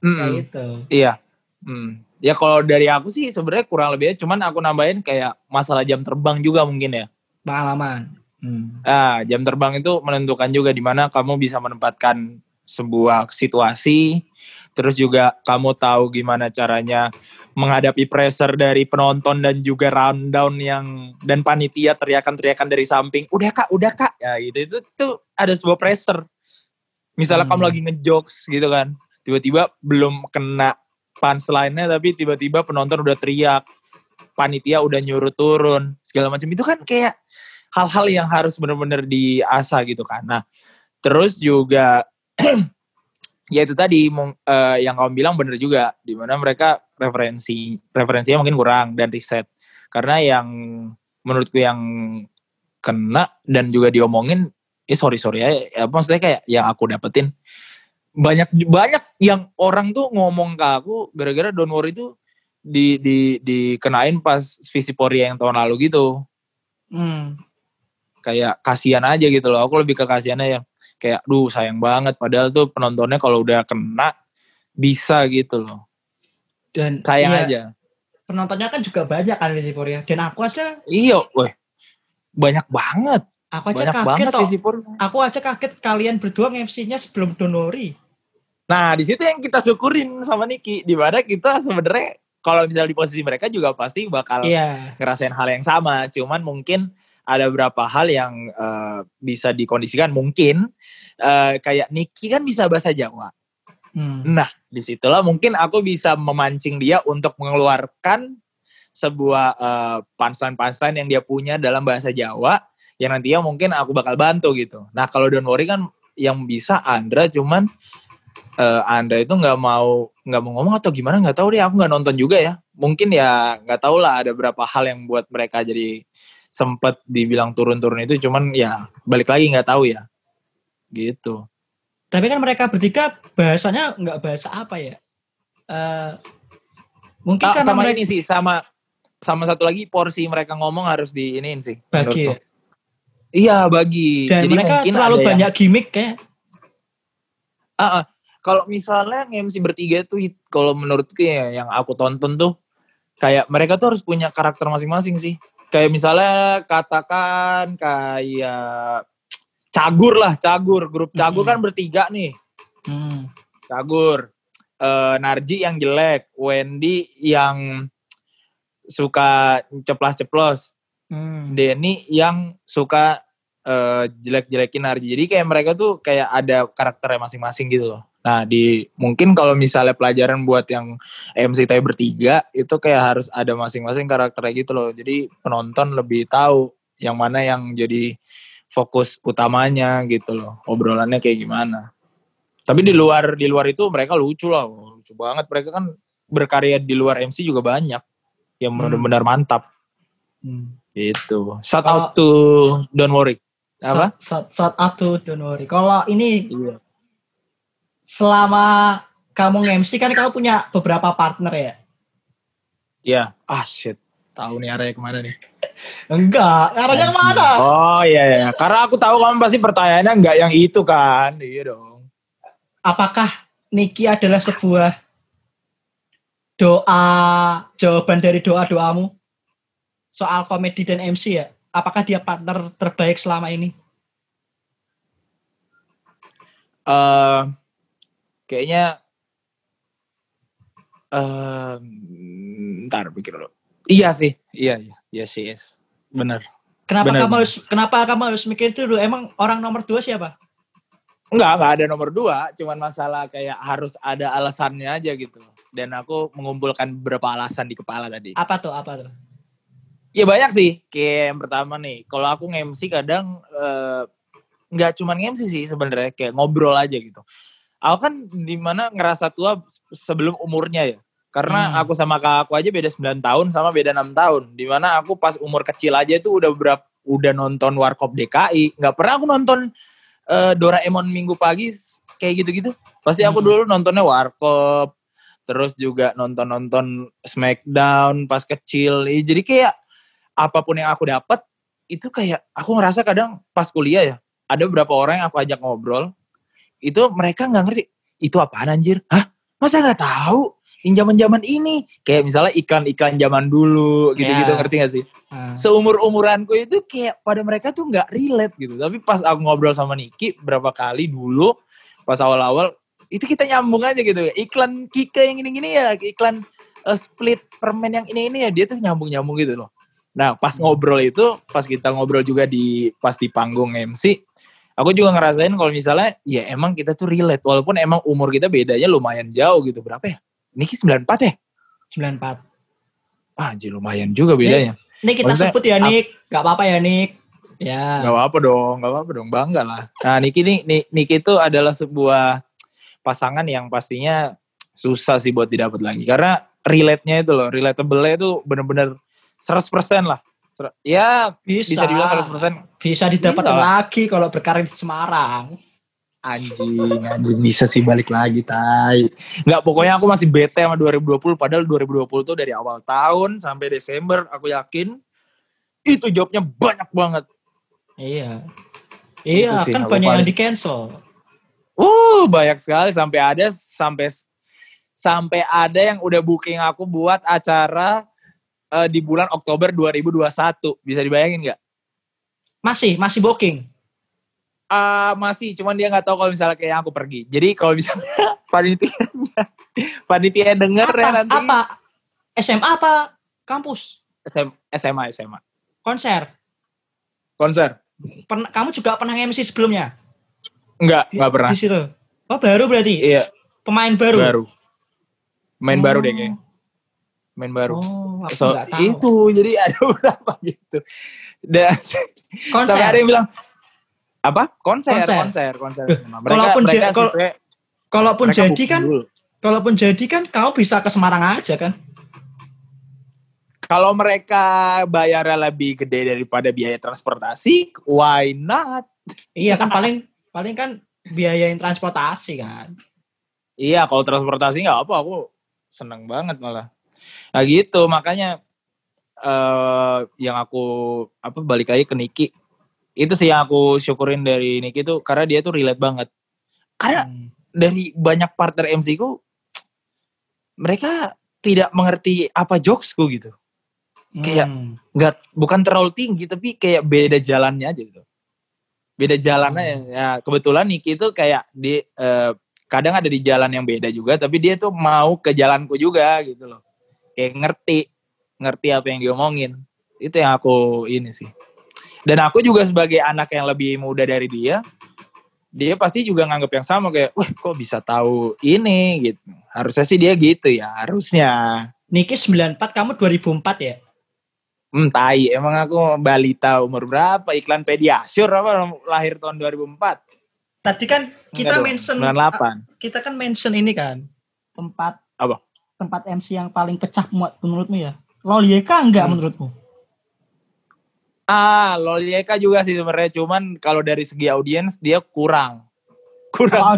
Mm-mm. Kayak gitu. Iya. Hmm. Ya kalau dari aku sih sebenarnya kurang lebihnya cuman aku nambahin kayak masalah jam terbang juga mungkin ya. Pengalaman. Hmm. Ah, jam terbang itu menentukan juga di mana kamu bisa menempatkan sebuah situasi, terus juga kamu tahu gimana caranya menghadapi pressure dari penonton dan juga rundown yang dan panitia teriakan-teriakan dari samping, udah kak, udah kak, ya gitu. Itu tuh ada sebuah pressure. Misalnya Hmm. kamu lagi ngejokes gitu kan, tiba-tiba belum kena punchline-nya tapi tiba-tiba penonton udah teriak, panitia udah nyuruh turun, segala macam. Itu kan kayak hal-hal yang harus benar-benar diasah gitu kan. Nah, terus juga <clears throat> ya itu tadi eh, yang kamu bilang bener juga. Di mana mereka referensi referensinya mungkin kurang dan riset. Karena yang menurutku yang kena dan juga diomongin ya sorry sorry ya, ya maksudnya kayak yang aku dapetin banyak banyak yang orang tuh ngomong ke aku gara-gara Don't Worry itu di di dikenain pas Visiporia yang tahun lalu gitu Hmm. kayak kasihan aja gitu loh. Aku lebih ke kasihannya yang kayak, duh sayang banget. Padahal tuh penontonnya kalau udah kena bisa gitu loh. Dan Sayang iya, aja. penontonnya kan juga banyak kan di Siporia. Dan aku aja, Iya, weh. Banyak banget. aku aja Banyak kaget banget toh. Aku aja kaget kalian berdua MC-nya sebelum Donori. Nah, di situ yang kita syukurin sama Niki. Di mana kita sebenarnya kalau misalnya di posisi mereka juga pasti bakal Iya. ngerasain hal yang sama. Cuman mungkin ada beberapa hal yang eh, bisa dikondisikan. Mungkin eh, kayak Niki kan bisa bahasa Jawa. Hmm. Nah, di situlah mungkin aku bisa memancing dia untuk mengeluarkan sebuah eh, punchline-punchline yang dia punya dalam bahasa Jawa yang nantinya mungkin aku bakal bantu gitu. Nah, kalau Don't Worry kan yang bisa Andra cuman eh, Andra itu nggak mau nggak mau ngomong atau gimana nggak tahu deh aku nggak nonton juga ya mungkin ya nggak tahu lah ada beberapa hal yang buat mereka jadi sempet dibilang turun-turun itu cuman ya balik lagi nggak tahu ya gitu Tapi kan mereka bertiga bahasanya nggak bahasa apa ya? Eh mungkin Ah, karena sama mereka ini sih sama sama satu lagi porsi mereka ngomong harus di iniin sih bagi ya. Iya bagi. Dan Jadi mereka mungkin terlalu ada yang- banyak gimmick kayak. Ah, ah. kalau misalnya MC bertiga tuh kalau menurutku ya yang aku tonton tuh kayak mereka tuh harus punya karakter masing-masing sih. Kayak misalnya katakan kayak Cagur lah, Cagur, grup Cagur Mm-mm. kan bertiga nih. Hmm. Cagur, eh, Narji yang jelek, Wendy yang suka ceplas-ceplos, Hmm. Denny yang suka eh, jelek-jelekin Narji. Jadi kayak mereka tuh kayak ada karakternya masing-masing gitu loh. Nah, di mungkin kalau misalnya pelajaran buat yang MC tadi bertiga itu kayak harus ada masing-masing karakternya gitu loh. Jadi penonton lebih tahu yang mana yang jadi fokus utamanya gitu loh. Obrolannya kayak gimana. Tapi di luar di luar itu mereka lucu lah, lucu banget. Mereka kan berkarya di luar MC juga banyak yang Hmm. benar-benar mantap Hmm. gitu. Shout out to Don't Worry. Apa? Saat saat atuh don't worry. Kalau ini Iya. selama kamu nge-MC kan kamu punya beberapa partner ya? Iya. Ah shit. Tahu nih arahnya ke mana nih? <laughs> Enggak, arahnya ke mana? Oh iya iya. Karena aku tahu kamu pasti pertanyaannya nggak yang itu kan. Iya dong. Apakah Niki adalah sebuah doa jawaban dari doa-doamu soal komedi dan MC ya? Apakah dia partner terbaik selama ini? eh kayaknya eh ntar pikir dulu. Iya sih, iya iya, iya sih, yes. bener. Kenapa Benar, kamu benar. harus kenapa kamu harus mikir itu dulu? Emang orang nomor dua siapa? Enggak, enggak ada nomor dua, cuman masalah kayak harus ada alasannya aja gitu. Dan aku mengumpulkan beberapa alasan di kepala tadi. Apa tuh? Apa tuh? Ya banyak sih, kayak yang pertama nih, kalau aku nge-MC kadang eh, nggak cuma nge-MC sih sebenarnya, kayak ngobrol aja gitu. Aku kan di mana ngerasa tua sebelum umurnya ya. Karena Hmm. aku sama kakak aku aja beda 9 tahun sama beda 6 tahun. Di mana aku pas umur kecil aja itu udah berapa udah nonton Warkop DKI. Nggak pernah aku nonton eh, Doraemon minggu pagi kayak gitu-gitu. Pasti aku Hmm. dulu nontonnya Warkop. Terus juga nonton-nonton Smackdown pas kecil. Eh, Jadi kayak apa pun yang aku dapat itu kayak aku ngerasa kadang pas kuliah ya ada beberapa orang yang aku ajak ngobrol itu mereka nggak ngerti itu apaan anjir hah masa nggak tahu yang zaman zaman ini kayak misalnya iklan-iklan zaman dulu gitu-gitu Ya. ngerti gak sih Ah. seumur umuranku itu kayak pada mereka tuh nggak relate gitu. Tapi pas aku ngobrol sama Niki berapa kali dulu pas awal-awal itu kita nyambung aja gitu. Iklan Kika yang ini-gini ya iklan eh, split permen yang ini ini ya dia tuh nyambung-nyambung gitu loh. Nah pas ngobrol itu pas kita ngobrol juga di pas di panggung MC aku juga ngerasain kalau misalnya ya emang kita tuh relate. Walaupun emang umur kita bedanya lumayan jauh gitu. Berapa ya? Niki 94 ya? 94. ah anjir lumayan juga bedanya Ini kita Maksudnya, sebut ya Nick, gak apa-apa ya Nick. Ya. Gak apa-apa dong, gak apa-apa dong, bangga lah. Nah Niki nih, Ni- Niki itu adalah sebuah pasangan yang pastinya susah sih buat didapat lagi. Karena relate-nya itu loh, relatable-nya itu bener-bener 100% lah. Ya Bisa. bisa dibilang 100% Bisa lah. lagi kalau berkarir di Semarang. Anjing, anjing bisa sih balik lagi, tai. Nggak, pokoknya aku masih bete sama 2020, padahal 2020 tuh dari awal tahun sampai Desember, aku yakin itu jobnya banyak banget. Iya. Iya, sih, kan banyak yang di cancel. Uh, banyak sekali sampai ada sampai sampai ada yang udah booking aku buat acara eh, di bulan Oktober 2021. Bisa dibayangin nggak? Masih, masih booking. Ah, masih, cuman dia nggak tahu kalau misalnya kayak aku pergi. Jadi kalau misalnya <laughs> panitianya panitia denger ya Apa? nanti Apa? SMA apa kampus? SM SMA SMA Konser. konser. Pern- kamu juga pernah MC sebelumnya? Enggak, enggak pernah. Di situ. Oh, baru berarti. Iya, Pemain baru. baru. Main baru deh Oh. kayaknya. Main baru. Oh, so, itu jadi ada <laughs> beberapa gitu. Dan konser. Ada yang bilang apa? Konser, Konser. konser, konser. Mereka, kalaupun mereka kal- Kalaupun mereka jadi kan, dulu. kalaupun jadi kan kamu bisa ke Semarang aja kan? Kalau mereka bayarnya lebih gede daripada biaya transportasi, why not? Iya kan paling paling kan biayain transportasi kan. Iya, kalau transportasi nggak apa, aku seneng banget malah. Nah gitu, makanya eh yang aku apa balik lagi ke Niki. Itu sih yang aku syukurin dari Niki tuh karena dia tuh relate banget. Karena Hmm. dari banyak partner MC ku mereka tidak mengerti apa jokesku gitu. Kayak- Hmm. nggak bukan terlalu tinggi tapi kayak beda jalannya aja gitu beda jalannya Hmm. ya kebetulan Niki itu kayak di eh, kadang ada di jalan yang beda juga tapi dia tuh mau ke jalanku juga gitu loh kayak ngerti ngerti apa yang diomongin itu yang aku ini sih dan aku juga sebagai anak yang lebih muda dari dia dia pasti juga nganggap yang sama kayak, wah kok bisa tahu ini gitu. Harusnya sih dia gitu ya, harusnya. Niki 94, kamu 2004 ya? Hmm, tai. Emang aku balita umur berapa? Iklan Pediasure apa lahir tahun 2004? Tadi kan kita Enggak mention 98. kita kan mention ini kan tempat Apa? tempat MC yang paling pecah muat menurutmu ya Lolieka enggak Hmm. menurutmu Ah, Lolieka juga sih sebenarnya. Cuman kalau dari segi audiens dia kurang. Kurang Oh,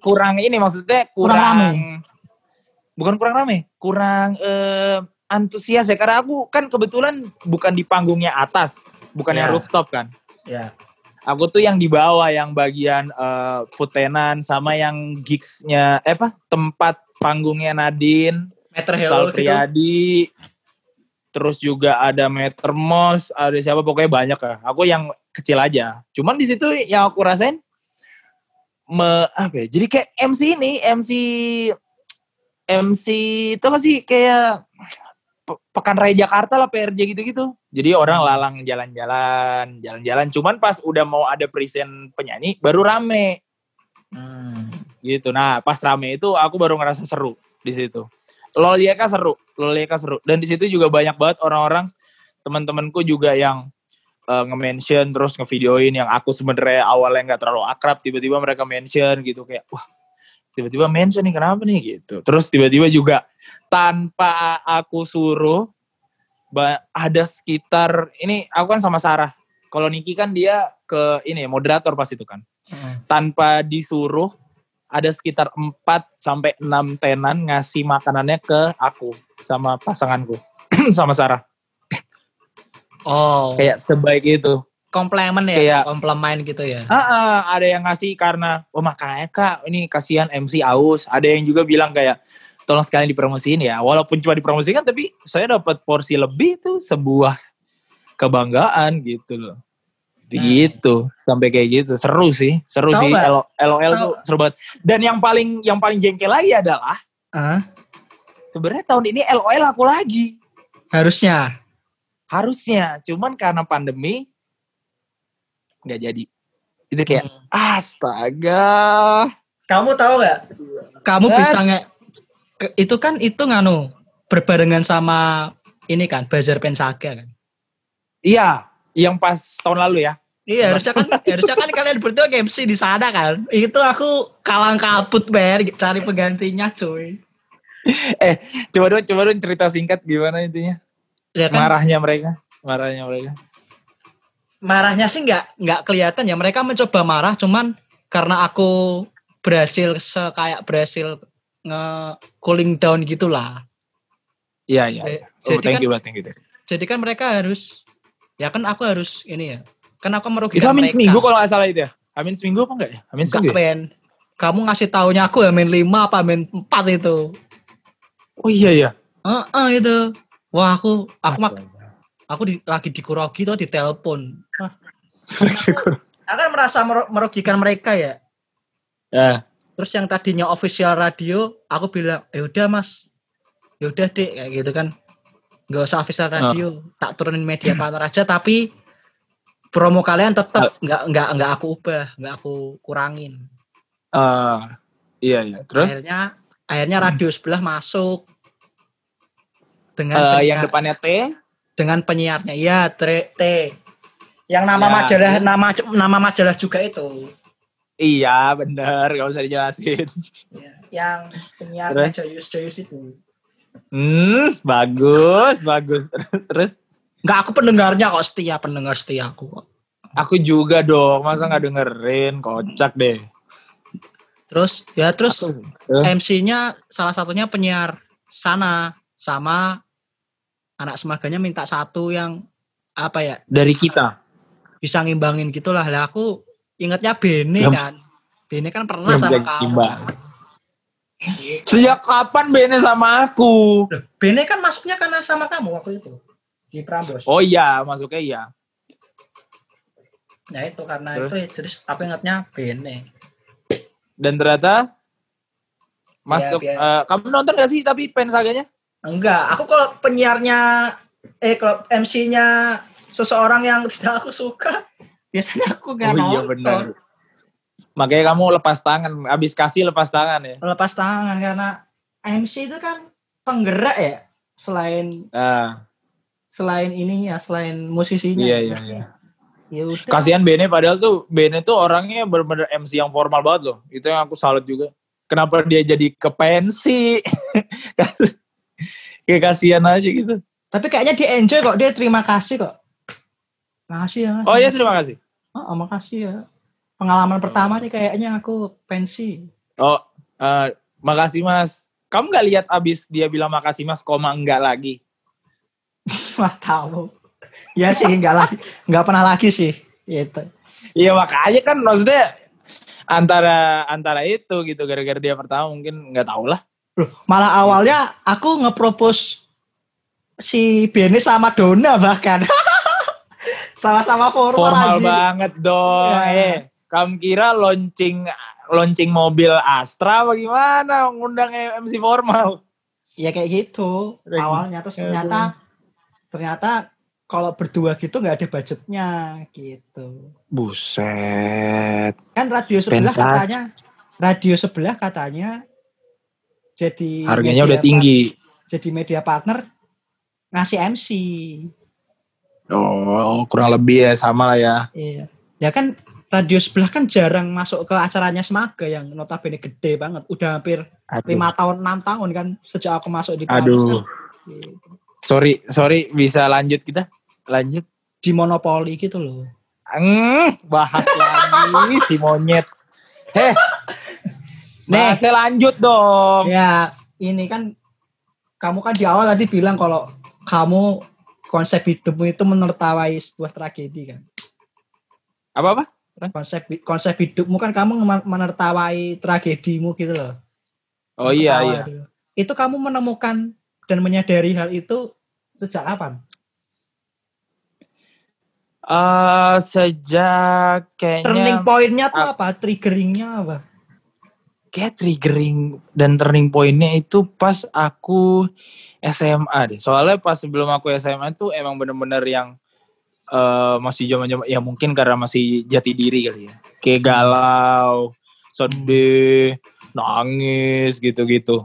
kurang ini maksudnya Kurang kurang, rame. bukan kurang rame, kurang eh, antusias ya karena aku kan kebetulan bukan di panggungnya atas, bukan yang Ya. rooftop kan. ya Aku tuh yang di bawah yang bagian eh, food tenant sama yang gigsnya eh apa tempat panggungnya Nadine, Meter Sal Hello gitu terus juga ada Meter Mos, ada siapa pokoknya banyak ya. Aku yang kecil aja. Cuman di situ yang aku rasain me, apa ya? Jadi kayak MC ini, MC MC itu kan sih kayak Pe- Pekan Raya Jakarta lah PRJ gitu-gitu. Jadi orang lalang jalan-jalan, jalan-jalan. Cuman pas udah mau ada present penyanyi baru rame Hmm. gitu. Nah, pas rame itu aku baru ngerasa seru di situ. Lolieka seru, Lolieka seru. Dan di situ juga banyak banget orang-orang teman-temanku juga yang eh, nge-mention terus ngevideoin yang aku sebenarnya awalnya nggak terlalu akrab, tiba-tiba mereka mention gitu kayak wah tiba-tiba mention nih kenapa nih gitu. Terus tiba-tiba juga tanpa aku suruh ada sekitar ini aku kan sama Sarah. Kalau Niki kan dia ke ini moderator pas itu kan Hmm. tanpa disuruh ada sekitar 4 sampai 6 tenan ngasih makanannya ke aku sama pasanganku <clears throat> sama Sarah. oh Kayak sebaik itu. komplemen ya kayak- komplemen gitu ya Ah, ah, ada yang ngasih karena oh makanannya Kak, ini kasihan MC aus. Ada yang juga bilang kayak tolong sekalian dipromosiin ya. Walaupun cuma dipromosikan tapi saya dapat porsi lebih itu sebuah kebanggaan gitu loh. Gitu, sampai kayak gitu. Seru sih, seru Tahu sih. nggak? LO- LOL Tahu- tuh seru banget. Dan yang paling yang paling jengkel lagi adalah Hah? sebenarnya tahun ini LOL aku lagi. harusnya Harusnya, cuman karena pandemi nggak jadi. Itu kayak Hmm. astaga. kamu tahu nggak kamu Eh. bisa nge ke- itu kan itu nganu berbarengan sama ini kan Bazar Pensaga kan Iya, yang pas tahun lalu ya. Iya harusnya kan <laughs> harusnya kan kalian berdua MC di sana kan. Itu aku kalang kabut ber cari penggantinya cuy. Coba dong, coba dong cerita singkat gimana intinya. Ya kan Marahnya mereka, marahnya mereka. marahnya sih nggak nggak kelihatan ya. Mereka mencoba marah cuman karena aku berhasil se- kayak berhasil nge cooling down gitulah. Iya, iya. Eh, Oh, thank kan you. thank you. jadi kan mereka harus ya kan aku harus ini ya. Kan aku Itu merugikan Amin mereka. seminggu kalau nggak salah itu ya. Amin seminggu apa enggak ya? Amin Enggak, seminggu ya? men. Kamu ngasih taunya aku Amin 5 apa Amin 4 itu. Oh iya ya. Heeh itu. Wah aku aku mak aku di, lagi di Kurogi tuh ditelepon. Wah, aku kan merasa mer- merugikan mereka ya. ya. Terus yang tadinya official radio, aku bilang, ya udah mas, ya udah dek kayak gitu kan, nggak usah official radio, tak turunin media partner aja, tapi promo kalian tetap nggak nggak nggak aku ubah, nggak aku kurangin. Eh, iya iya. Terus Akhirnya akhirnya radio sebelah masuk dengan penyiar- yang depannya T, dengan penyiarnya, iya T, T. yang nama Ya, majalah nama nama majalah juga itu. iya bener, gak usah dijelasin. Ya, yang penyiarnya Terus? Joyus Joyus itu. Hmm, bagus, bagus. Terus, terus. Enggak, aku pendengarnya kok setia, pendengar setia aku kok. Aku juga dong, masa nggak dengerin, kocak deh. Terus ya terus. MC-nya salah satunya penyiar sana sama anak semaganya minta satu yang apa ya dari kita. bisa ngimbangin gitulah lah aku ingatnya Bene Yang- kan Bene kan pernah sama kamu. Kan. Sejak kapan Bene sama aku? Bene kan masuknya karena sama kamu waktu itu di Prambos Oh iya, masuknya iya. ya itu karena Terus? itu ya, jadi aku ingatnya Bene Dan ternyata masuk. biar- eh, kamu nonton gak sih tapi pensaganya? enggak aku kalau penyiarnya eh kalau MC-nya seseorang yang tidak <laughs> aku suka biasanya aku nggak oh iya nonton benar. Makanya kamu lepas tangan, habis kasih lepas tangan ya. Lepas tangan karena MC itu kan penggerak ya selain Nah, selain ininya, selain musisinya. iya iya iya. Ya udah. Kasihan Bene padahal tuh Bene tuh orangnya bener-bener MC yang formal banget loh. Itu yang aku salut juga. Kenapa dia jadi ke pensi? <laughs> Kayak kasihan aja gitu. Tapi kayaknya dia enjoy kok, dia terima kasih kok. Makasih ya. Mas. Oh iya terima kasih. Oh, makasih ya. Pengalaman pertama nih kayaknya aku pensi. Oh, eh, makasih mas. Kamu nggak lihat abis dia bilang makasih mas, koma enggak lagi. <laughs> Wah tahu. Ya sih, enggak lagi, enggak pernah lagi sih. Gitu. Iya makanya kan maksudnya antara antara itu gitu gara-gara dia pertama mungkin nggak tahu lah. Loh, malah awalnya aku nge-propose si Beni sama Dona bahkan. <laughs> Sama-sama formal, Formal banget dong. Ya. Eh, kamu kira launching launching mobil Astra apa gimana ngundang MC formal? Ya kayak gitu Kayak awalnya terus gitu. ternyata ternyata kalau berdua gitu nggak ada budgetnya gitu. Buset. Kan radio sebelah Pensat. katanya radio sebelah katanya jadi Harganya udah tinggi. jadi media partner ngasih MC. Oh, kurang lebih ya sama lah ya. Iya. Ya kan radio sebelah kan jarang masuk ke acaranya Semaga yang notabene gede banget. Udah hampir lima tahun enam tahun kan sejak aku masuk di Aduh. kan. Sorry, sorry bisa lanjut kita? Lanjut. Di monopoli gitu loh. Hmm, bahas <laughs> lagi si monyet. Heh. Bahasnya lanjut dong. Ya, ini kan kamu kan di awal tadi bilang kalau kamu konsep hidupmu itu menertawai sebuah tragedi kan. Apa-apa? Konsep konsep hidupmu kan kamu menertawai tragedimu gitu loh. Oh iya, Ketawa iya. gitu. Itu kamu menemukan dan menyadari hal itu sejak kapan? Eh sejak kayaknya Turning point-nya tuh apa? Triggeringnya apa? kayak triggering dan turning point-nya itu pas aku SMA deh. Soalnya pas sebelum aku SMA tuh emang bener-bener yang eh masih zaman-zaman ya mungkin karena masih jati diri kali ya. Kayak galau, sedih, nangis gitu-gitu.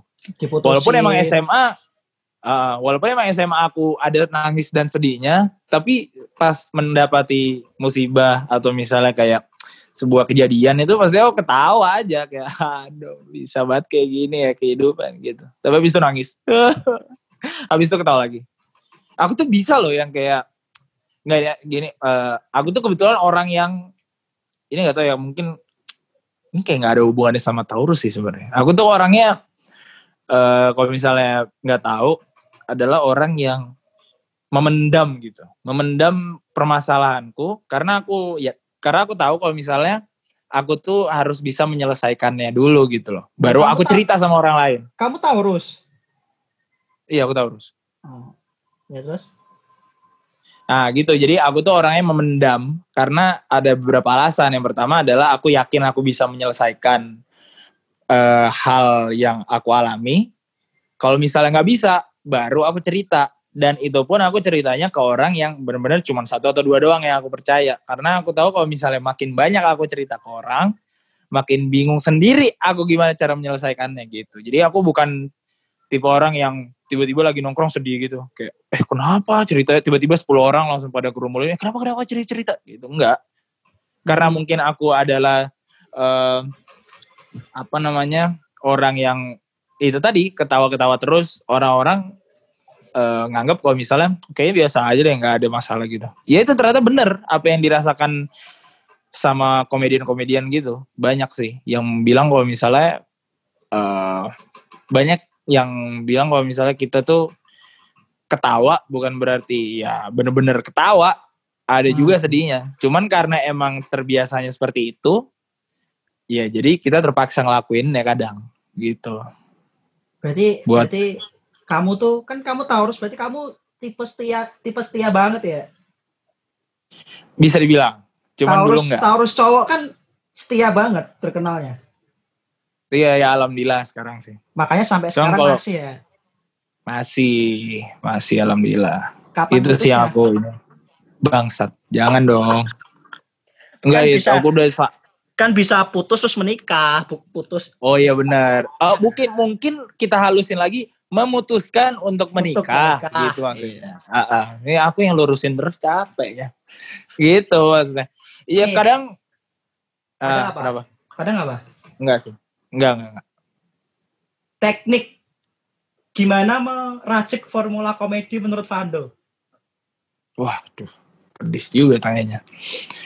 Walaupun emang SMA uh, walaupun emang SMA aku ada nangis dan sedihnya, tapi pas mendapati musibah atau misalnya kayak sebuah kejadian itu pasti aku ketawa aja kayak aduh bisa banget kayak gini ya kehidupan gitu. Tapi habis itu nangis. <laughs> habis itu ketawa lagi. Aku tuh bisa loh yang kayak nggak ya gini eh, aku tuh kebetulan orang yang ini nggak tahu ya mungkin ini kayak nggak ada hubungannya sama Taurus sih sebenarnya. Aku tuh orangnya eh kalau misalnya nggak tahu adalah orang yang memendam gitu, memendam permasalahanku karena aku ya karena aku tahu kalau misalnya aku tuh harus bisa menyelesaikannya dulu gitu loh. Baru kamu aku cerita sama orang lain. Kamu Taurus? Iya aku Taurus. Oh. Ya terus? Nah gitu, jadi aku tuh orangnya memendam karena ada beberapa alasan. Yang pertama adalah aku yakin aku bisa menyelesaikan eh, hal yang aku alami. Kalau misalnya nggak bisa, baru aku cerita. Dan itu pun aku ceritanya ke orang yang benar-benar cuma satu atau dua doang yang aku percaya. Karena aku tahu kalau misalnya makin banyak aku cerita ke orang, makin bingung sendiri aku gimana cara menyelesaikannya gitu. Jadi aku bukan tipe orang yang tiba-tiba lagi nongkrong sedih gitu. Kayak, eh kenapa cerita tiba-tiba 10 orang langsung pada kerumunan, eh kenapa kenapa cerita-cerita gitu. Enggak. Karena mungkin aku adalah eh, apa namanya orang yang itu tadi ketawa-ketawa terus orang-orang eh, nganggap kalau misalnya kayaknya biasa aja deh nggak ada masalah gitu. Ya itu ternyata bener apa yang dirasakan sama komedian-komedian gitu banyak sih yang bilang kalau misalnya eh, banyak yang bilang kalau misalnya kita tuh ketawa bukan berarti ya bener-bener ketawa ada Hmm. juga sedihnya cuman karena emang terbiasanya seperti itu ya jadi kita terpaksa ngelakuin ya kadang gitu Berarti Buat- berarti kamu tuh kan kamu Taurus berarti kamu tipe setia tipe setia banget ya. bisa dibilang cuman Taurus dulu enggak Taurus cowok kan setia banget terkenalnya. Iya ya alhamdulillah sekarang sih Makanya sampai Cuman sekarang kalau- masih ya. masih masih alhamdulillah Kapan itu sih aku ini. bangsat jangan dong Bukan enggak itu bisa- aku udah kan bisa putus terus menikah, pu- putus Oh iya benar. Oh, mungkin mungkin kita halusin lagi memutuskan untuk menikah, menikah, gitu maksudnya. Ah. Ini aku yang lurusin terus capek ya. Gitu maksudnya. Iya kadang Kadang Ah, apa? kenapa? kadang apa? Enggak sih. Enggak, enggak, enggak. Teknik gimana meracik formula komedi menurut Vando? Waduh, pedis juga tanyanya.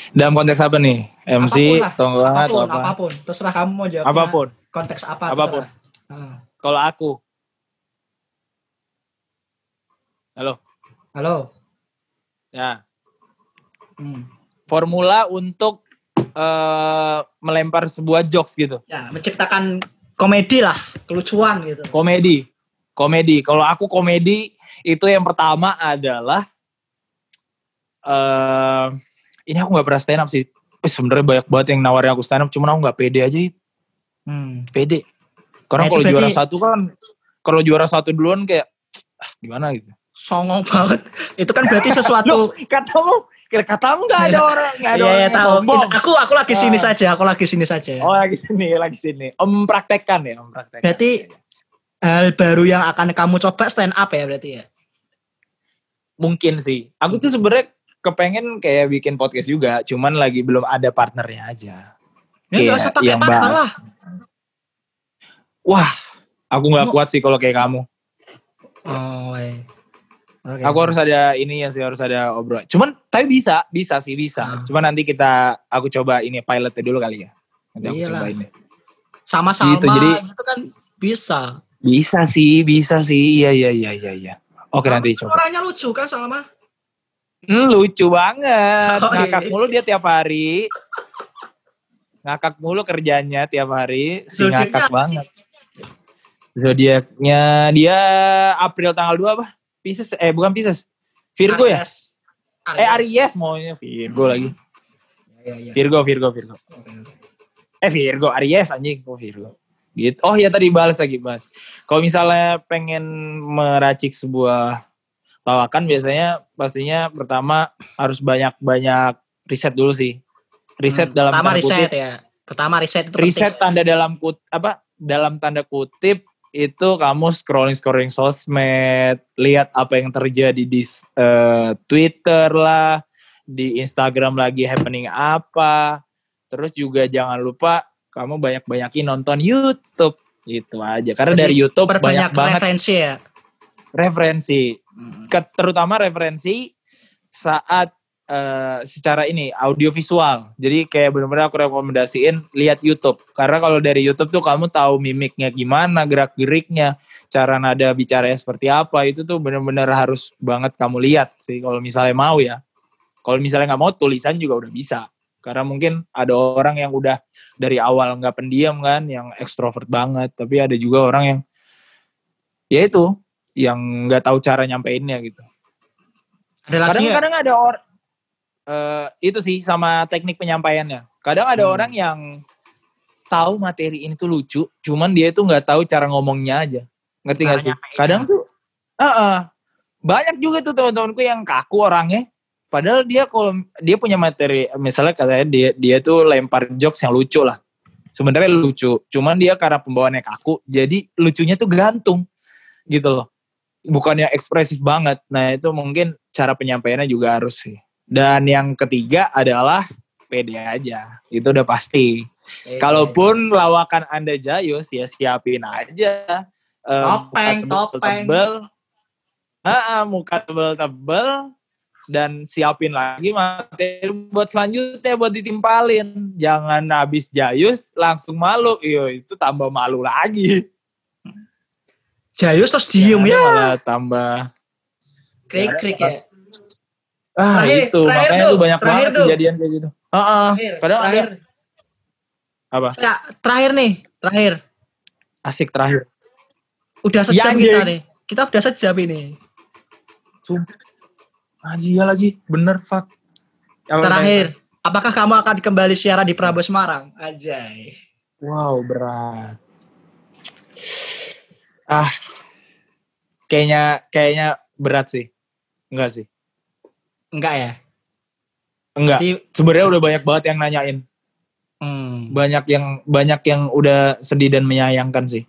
Dalam konteks apa nih? MC, atau apa? apa pun. Terserah kamu mau jawab. Apa pun. Konteks apa? Apa pun. Ah. Kalau aku, halo, Halo. ya Hmm. formula untuk eh, melempar sebuah jokes gitu. Ya, menciptakan komedi lah, kelucuan gitu. Komedi, komedi. Kalau aku komedi itu yang pertama adalah eh ini aku nggak pernah stand up sih. Eh, Sebenarnya banyak banget yang nawarin aku stand up, cuman aku nggak pede aja. Hmm. Pede. Karena Nah, kalau juara satu kan, kalau juara satu duluan kayak ah, gimana gitu. Songong banget. Itu kan berarti <laughs> sesuatu Loh, katamu, katamu nggak ada orang, nggak ada Iya, orang iya yang tahu. sombong. Aku aku lagi sini Ah. saja, aku lagi sini saja. Oh lagi sini, lagi sini. Om praktekkan ya, om praktekkan. Berarti hal baru yang akan kamu coba stand up ya berarti ya. mungkin sih. Aku tuh sebenarnya kepengen kayak bikin podcast juga, cuman lagi belum ada partnernya aja. Ya Kayak usah pakai yang partner lah. Wah, aku nggak kuat sih kalau kayak kamu. Oh, iya. Oke. Aku harus ada ini ya sih, harus ada obrol. Cuman tapi bisa, bisa sih bisa. Hmm. Cuman nanti kita, aku coba ini pilotnya dulu kali ya. Nanti aku Iyalah. coba ini. sama-sama Gitu, jadi- itu kan bisa. Bisa sih, bisa sih. Iya, iya, iya, iya, iya. Oke nanti coba. Orangnya lucu kan Salma? Hmm, lucu banget. Oh, iya. Ngakak mulu dia tiap hari. Ngakak mulu kerjanya tiap hari. Si ngakak banget. Zodiaknya dia April tanggal 2 apa? Pisces eh bukan Pisces. Virgo ya? Aries. Eh Aries maunya Virgo lagi. Iya, iya. Virgo, Virgo, Virgo. Oke. Eh Virgo, Aries anjing. Oh Virgo. Gitu. Oh ya tadi balas lagi bahas. Kalau misalnya pengen meracik sebuah lawakan biasanya pastinya pertama harus banyak-banyak riset dulu sih. Riset Hmm, dalam pertama tanda riset kutip. ya. Pertama riset itu Riset penting. tanda dalam kut apa? Dalam tanda kutip itu kamu scrolling scrolling sosmed, lihat apa yang terjadi di eh, Twitter lah, di Instagram lagi happening apa. Terus juga jangan lupa kamu banyak-banyakin nonton YouTube gitu aja. Karena Jadi, dari YouTube banyak banget referensi ya. referensi, Hmm. Terutama referensi saat eh, secara ini audiovisual. Jadi kayak benar-benar aku rekomendasiin lihat YouTube. Karena kalau dari YouTube tuh kamu tahu mimiknya gimana, gerak-geriknya, cara nada bicaranya seperti apa, itu tuh benar-benar harus banget kamu lihat sih kalau misalnya mau ya. Kalau misalnya nggak mau tulisan juga udah bisa. Karena mungkin ada orang yang udah dari awal nggak pendiam kan, yang ekstrovert banget, tapi ada juga orang yang ya itu yang nggak tahu cara nyampeinnya gitu. Ada lagi ya? Kadang-kadang ada orang itu sih sama teknik penyampaiannya. Kadang ada Hmm. orang yang tahu materi ini tuh lucu, cuman dia itu nggak tahu cara ngomongnya aja. Ngerti gak sih? Kadang tuh, ah banyak juga tuh teman-temanku yang kaku orangnya. Padahal dia kalau dia punya materi, misalnya katanya dia dia tuh lempar jokes yang lucu lah. Sebenarnya lucu, cuman dia karena pembawaannya kaku, jadi lucunya tuh gantung gitu loh. Bukannya ekspresif banget. Nah itu mungkin cara penyampaiannya juga harus sih. Dan yang ketiga adalah pede aja. Itu udah pasti. Iya, Kalaupun lawakan Anda jayus, ya siapin aja. Eh, Topeng, muka topeng. tebel-tebel. Ah, ah, muka tebel-tebel. Dan siapin lagi materi buat selanjutnya buat ditimpalin. Jangan habis jayus langsung malu. Iyo, itu tambah malu lagi. Jayus terus diem Jangan ya. Malah tambah. Krik-krik ya. Ah, Terakhir, itu. terakhir Makanya tuh, tuh banyak terakhir banget tuh. kejadian kayak gitu. Ah, ah. Terakhir, Kadang ada terakhir. Apa? Saya, terakhir nih, terakhir. asik terakhir. Udah sejam Yang kita nih. Kita udah sejam ini. Sumpah. Ah, iya lagi. Bener, fuck. Apa Terakhir, apakah kamu akan kembali siaran di Prabowo Semarang? Anjay. Wow, berat. Ah, kayaknya kayaknya berat sih. Enggak sih. Enggak ya? Enggak. Sebenarnya udah banyak banget yang nanyain. hmm, banyak yang banyak yang udah sedih dan menyayangkan sih.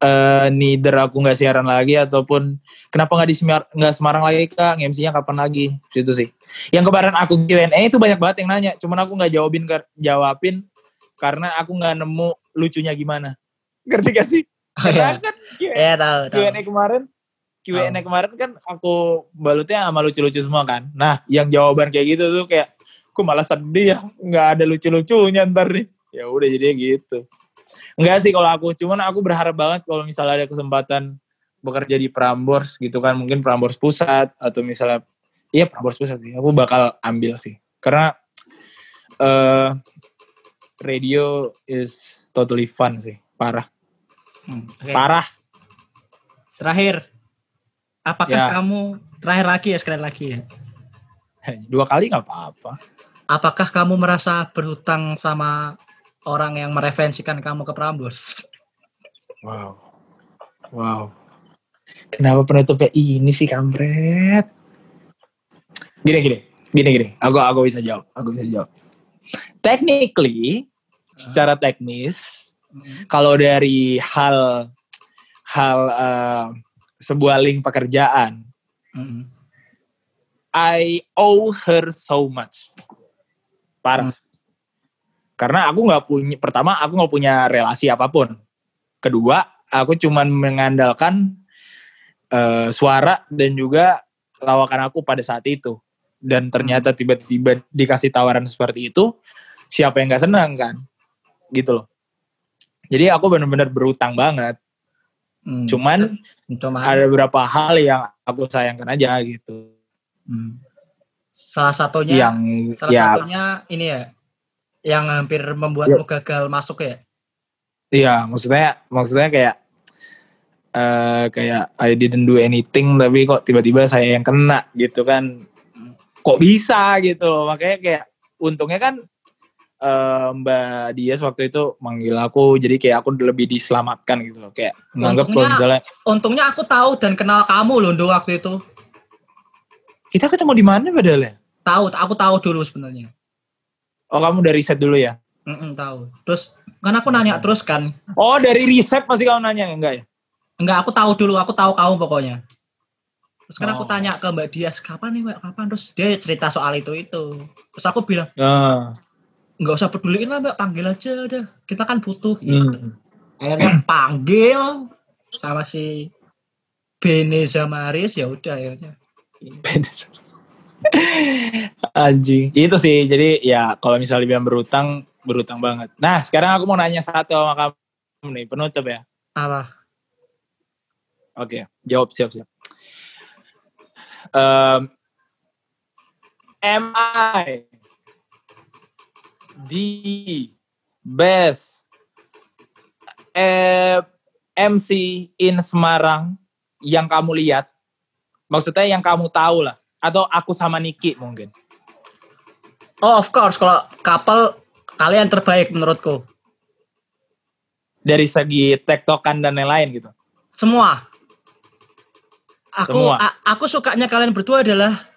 Eh neither aku nggak siaran lagi ataupun kenapa nggak di Semar- nggak Semarang lagi kak MC-nya kapan lagi itu sih. Yang kemarin aku Q&A itu banyak banget yang nanya, cuman aku nggak jawabin jawabin karena aku nggak nemu lucunya gimana. Ngerti gak sih? Oh, iya. Karena kan Q&A Ya tahu, tahu. Q&A kemarin Q&A kemarin kan aku balutnya sama lucu-lucu semua kan. Nah, yang jawaban kayak gitu tuh kayak aku malah sedih ya, nggak ada lucu-lucunya ntar nih. Ya udah jadinya gitu. Enggak sih kalau aku, cuman aku berharap banget kalau misalnya ada kesempatan bekerja di Prambors gitu kan, mungkin Prambors Pusat atau misalnya iya Prambors Pusat sih. Aku bakal ambil sih. Karena eh radio is totally fun sih. Parah, Hmm, oke. parah. Terakhir, apakah Ya. kamu terakhir lagi ya sekali lagi ya? Dua kali nggak apa-apa. Apakah kamu merasa berhutang sama orang yang mereferensikan kamu ke Prambors? Wow. Wow. Kenapa penutupnya ini sih kampret? Gini gini, gini gini. Aku aku bisa jawab. Aku bisa jawab. Technically, secara teknis, kalau dari hal hal eh, sebuah link pekerjaan, Mm-mm. I owe her so much. Parah. Karena aku nggak punya, pertama aku nggak punya relasi apa pun. Kedua, aku cuman mengandalkan eh, suara dan juga lawakan aku pada saat itu. Dan ternyata tiba-tiba dikasih tawaran seperti itu, siapa yang nggak senang kan? Gitu loh. Jadi aku benar-benar berutang banget. Hmm. Cuman Cuma ada beberapa hal yang aku sayangkan aja gitu. Hmm. salah satunya yang salah ya satunya ini ya yang hampir membuatmu gagal masuk ya. Iya, maksudnya maksudnya kayak eh kayak I didn't do anything tapi kok tiba-tiba saya yang kena gitu kan. Kok bisa gitu loh. Makanya kayak untungnya kan eh, Mbak Dias waktu itu manggil aku jadi kayak aku lebih diselamatkan gitu loh. Kayak nganggap kalau Untungnya- misalnya Untungnya aku tahu dan kenal kamu loh Ndo, waktu itu. kita ketemu di mana padahal ya? Tahu, aku tahu dulu sebenarnya. Oh, kamu dari riset dulu ya? Mm-mm, tahu. Terus kan aku nanya terus kan. Oh, dari riset masih kamu nanya enggak ya? Enggak, aku tahu dulu, aku tahu kamu pokoknya. Terus kan aku Oh. tanya ke Mbak Dias, kapan nih Mbak, kapan? Terus dia cerita soal itu itu. Terus aku bilang, Nah, nggak usah peduliin lah Mbak, panggil aja udah. Kita kan butuh. Gitu. hmm. Akhirnya panggil sama si Bene Zamaris ya udah akhirnya. Anjing. Itu sih. Jadi ya kalau misalnya dibilang berutang, berutang banget. Nah, sekarang aku mau nanya satu sama kamu nih, penutup ya. Apa? Oke, jawab siap-siap. Um, am I the best eh, MC in Semarang yang kamu lihat? Maksudnya yang kamu tahu lah. Atau aku sama Niki mungkin. Oh of course, kalau couple kalian terbaik menurutku. Dari segi tektokan dan lain-lain gitu. Semua. Aku Semua. a- aku sukanya kalian berdua adalah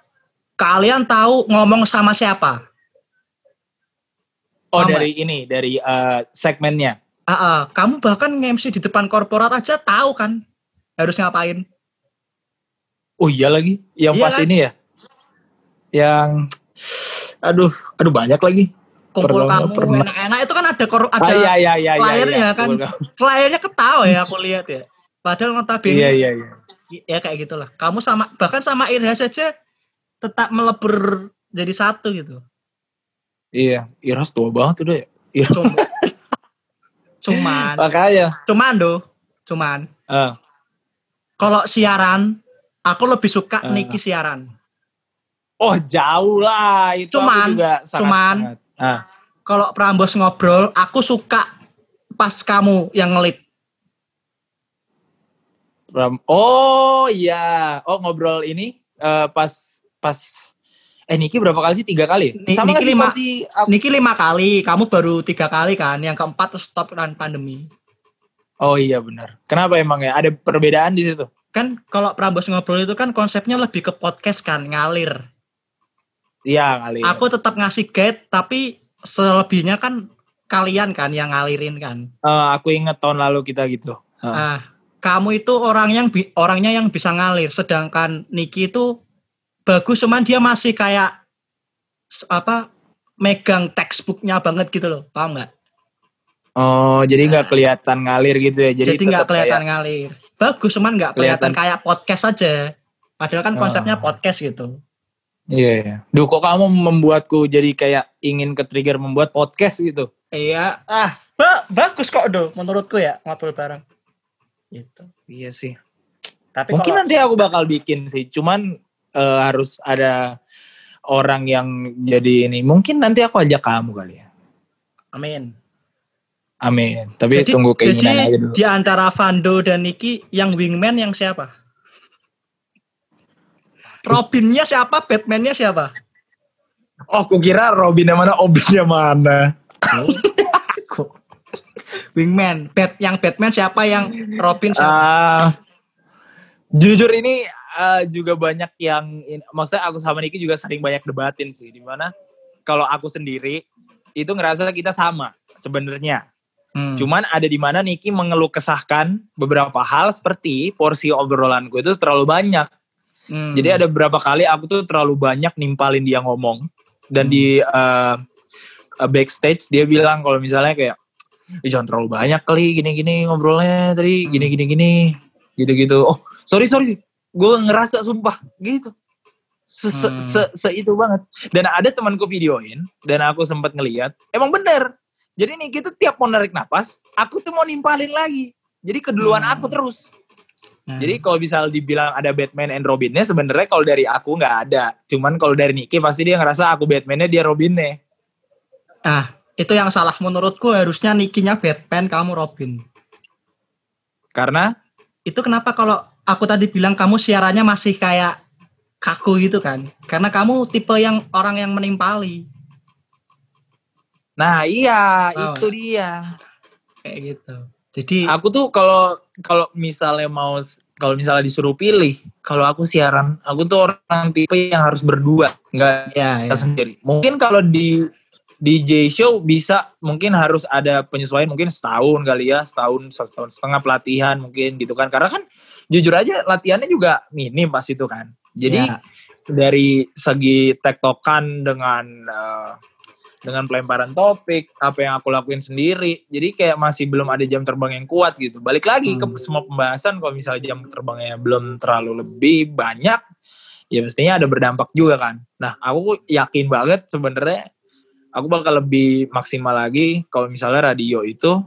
kalian tahu ngomong sama siapa. Oh Mama. dari ini, dari eh, segmennya. Ah, ah, kamu bahkan nge-MC di depan korporat aja tahu kan harus ngapain. Oh iya lagi, yang Iya pas kan? ini ya, yang aduh, aduh banyak lagi. Kumpul Pernah- kamu pernah. enak-enak itu kan ada kor- ada ah iya iya iya iya. layarnya iya. kan. Kliennya ketawa ya aku <laughs> lihat ya. Padahal notabene Iya iya iya. ya kayak gitulah. Kamu sama bahkan sama Irha saja tetap melebur jadi satu gitu. Iya, Iras tua banget udah ya. Iya. Cuma, cuman, Makanya. cuman do, cuman Ah, kalau siaran aku lebih suka Ah. Niki siaran. oh jauh lah itu Cuman, juga sangat, cuman. sangat. Ah, Kalau Prambos ngobrol, aku suka pas kamu yang ngelit. Pram- oh iya, oh ngobrol ini eh, pas pas eh Niki berapa kali sih? Tiga kali? Ni- Sama Niki sih lima. porsi aku- Niki lima kali, kamu baru tiga kali kan. Yang keempat terus stop kan pandemi. Oh iya benar. Kenapa emang ya? Ada perbedaan di situ? Kan kalau Prambos ngobrol itu kan konsepnya lebih ke podcast kan, ngalir. Iya kali. Aku tetap ngasih guide, tapi selebihnya kan kalian kan yang ngalirin kan. Eh, aku inget tahun lalu kita gitu. Ah. Ah, kamu itu orang yang bi- orangnya yang bisa ngalir, sedangkan Niki itu bagus, cuman dia masih kayak apa megang textbooknya banget gitu loh, paham nggak? Oh, jadi nggak Nah. kelihatan ngalir gitu ya. Jadi, nggak kelihatan kayak- ngalir. Bagus, cuman nggak kelihatan Kelihatan. kayak podcast aja. Padahal kan konsepnya Oh. podcast gitu. Iya, iya. Duh, kok kamu membuatku jadi kayak ingin ke trigger membuat podcast gitu. Iya, ah, ba- bagus kok do, menurutku ya ngobrol bareng. Gitu. Iya sih. Tapi Mungkin kalau- nanti aku bakal bikin sih. Cuman eh, harus ada orang yang jadi ini. Mungkin nanti aku ajak kamu kali ya. amin. Amin. Tapi Jadi, tunggu keinginan jadi aja dulu. di antara Vando dan Niki yang wingman yang siapa? Robinnya siapa? Batmannya siapa? Oh, aku kira Robin yang mana, Obinnya mana. <laughs> Wingman. Bat yang Batman siapa? Yang Robin siapa? Ah, jujur ini eh, juga banyak yang, in- maksudnya aku sama Niki juga sering banyak debatin sih. Di mana kalau aku sendiri itu ngerasa kita sama sebenarnya. Hmm. Cuman ada di mana Niki mengeluh kesahkan beberapa hal seperti porsi obrolanku itu terlalu banyak. Hmm. Jadi ada beberapa kali aku tuh terlalu banyak nimpalin dia ngomong dan Hmm. di uh, uh, backstage dia bilang kalau misalnya kayak "Ih, jangan terlalu banyak kali gini-gini ngobrolnya tadi Hmm. gini-gini gini gitu-gitu. Oh sorry sorry gue ngerasa sumpah gitu. Se, se, Hmm. se- se itu banget. Dan ada temanku videoin dan aku sempat ngeliat emang bener. Jadi nih kita tiap mau narik napas, aku tuh mau nimpalin lagi. Jadi keduluan Hmm. aku terus. Nah, Jadi kalau misal dibilang ada Batman and Robinnya sebenarnya kalau dari aku nggak ada. Cuman kalau dari Nicky pasti dia ngerasa aku Batmannya dia Robinnya. ah, itu yang salah menurutku harusnya Nikinya Batman, kamu Robin. Karena Itu kenapa kalau aku tadi bilang kamu siarannya masih kayak kaku gitu kan? Karena kamu tipe yang orang yang menimpali nah iya Wow. itu dia. kayak gitu. Jadi Aku tuh kalau kalau misalnya mau kalau misalnya disuruh pilih, kalau aku siaran, aku tuh orang tipe yang harus berdua, nggak ya, ya. sendiri. Mungkin kalau di DJ show bisa mungkin harus ada penyesuaian mungkin setahun kali ya setahun setahun setengah pelatihan mungkin gitu kan karena kan jujur aja latihannya juga minim pas itu kan. Jadi Ya. dari segi tektokan dengan eh, dengan pelemparan topik apa yang aku lakuin sendiri jadi kayak masih belum ada jam terbang yang kuat gitu. Balik lagi Hmm. ke semua pembahasan kalau misalnya jam terbangnya belum terlalu lebih banyak ya mestinya ada berdampak juga kan. Nah aku yakin banget sebenarnya aku bakal lebih maksimal lagi kalau misalnya radio itu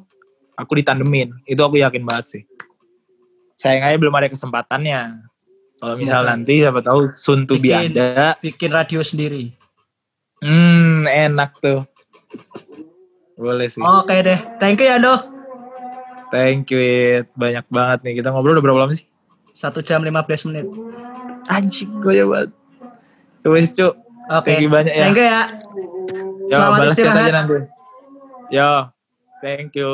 aku ditandemin. Itu aku yakin banget sih sayang aja belum ada kesempatannya kalau misal Semoga. nanti siapa tahu be Bikin. ada bikin radio sendiri. hmm enak tuh boleh sih Oke deh, thank you ya Do. thank you It. banyak banget nih kita ngobrol udah berapa lama sih Satu jam 15 menit. anjing gue ya banget wes cu Oke. thank you banyak ya Thank you ya. Yo, Selamat balas chat istirahat. aja nanti yo thank you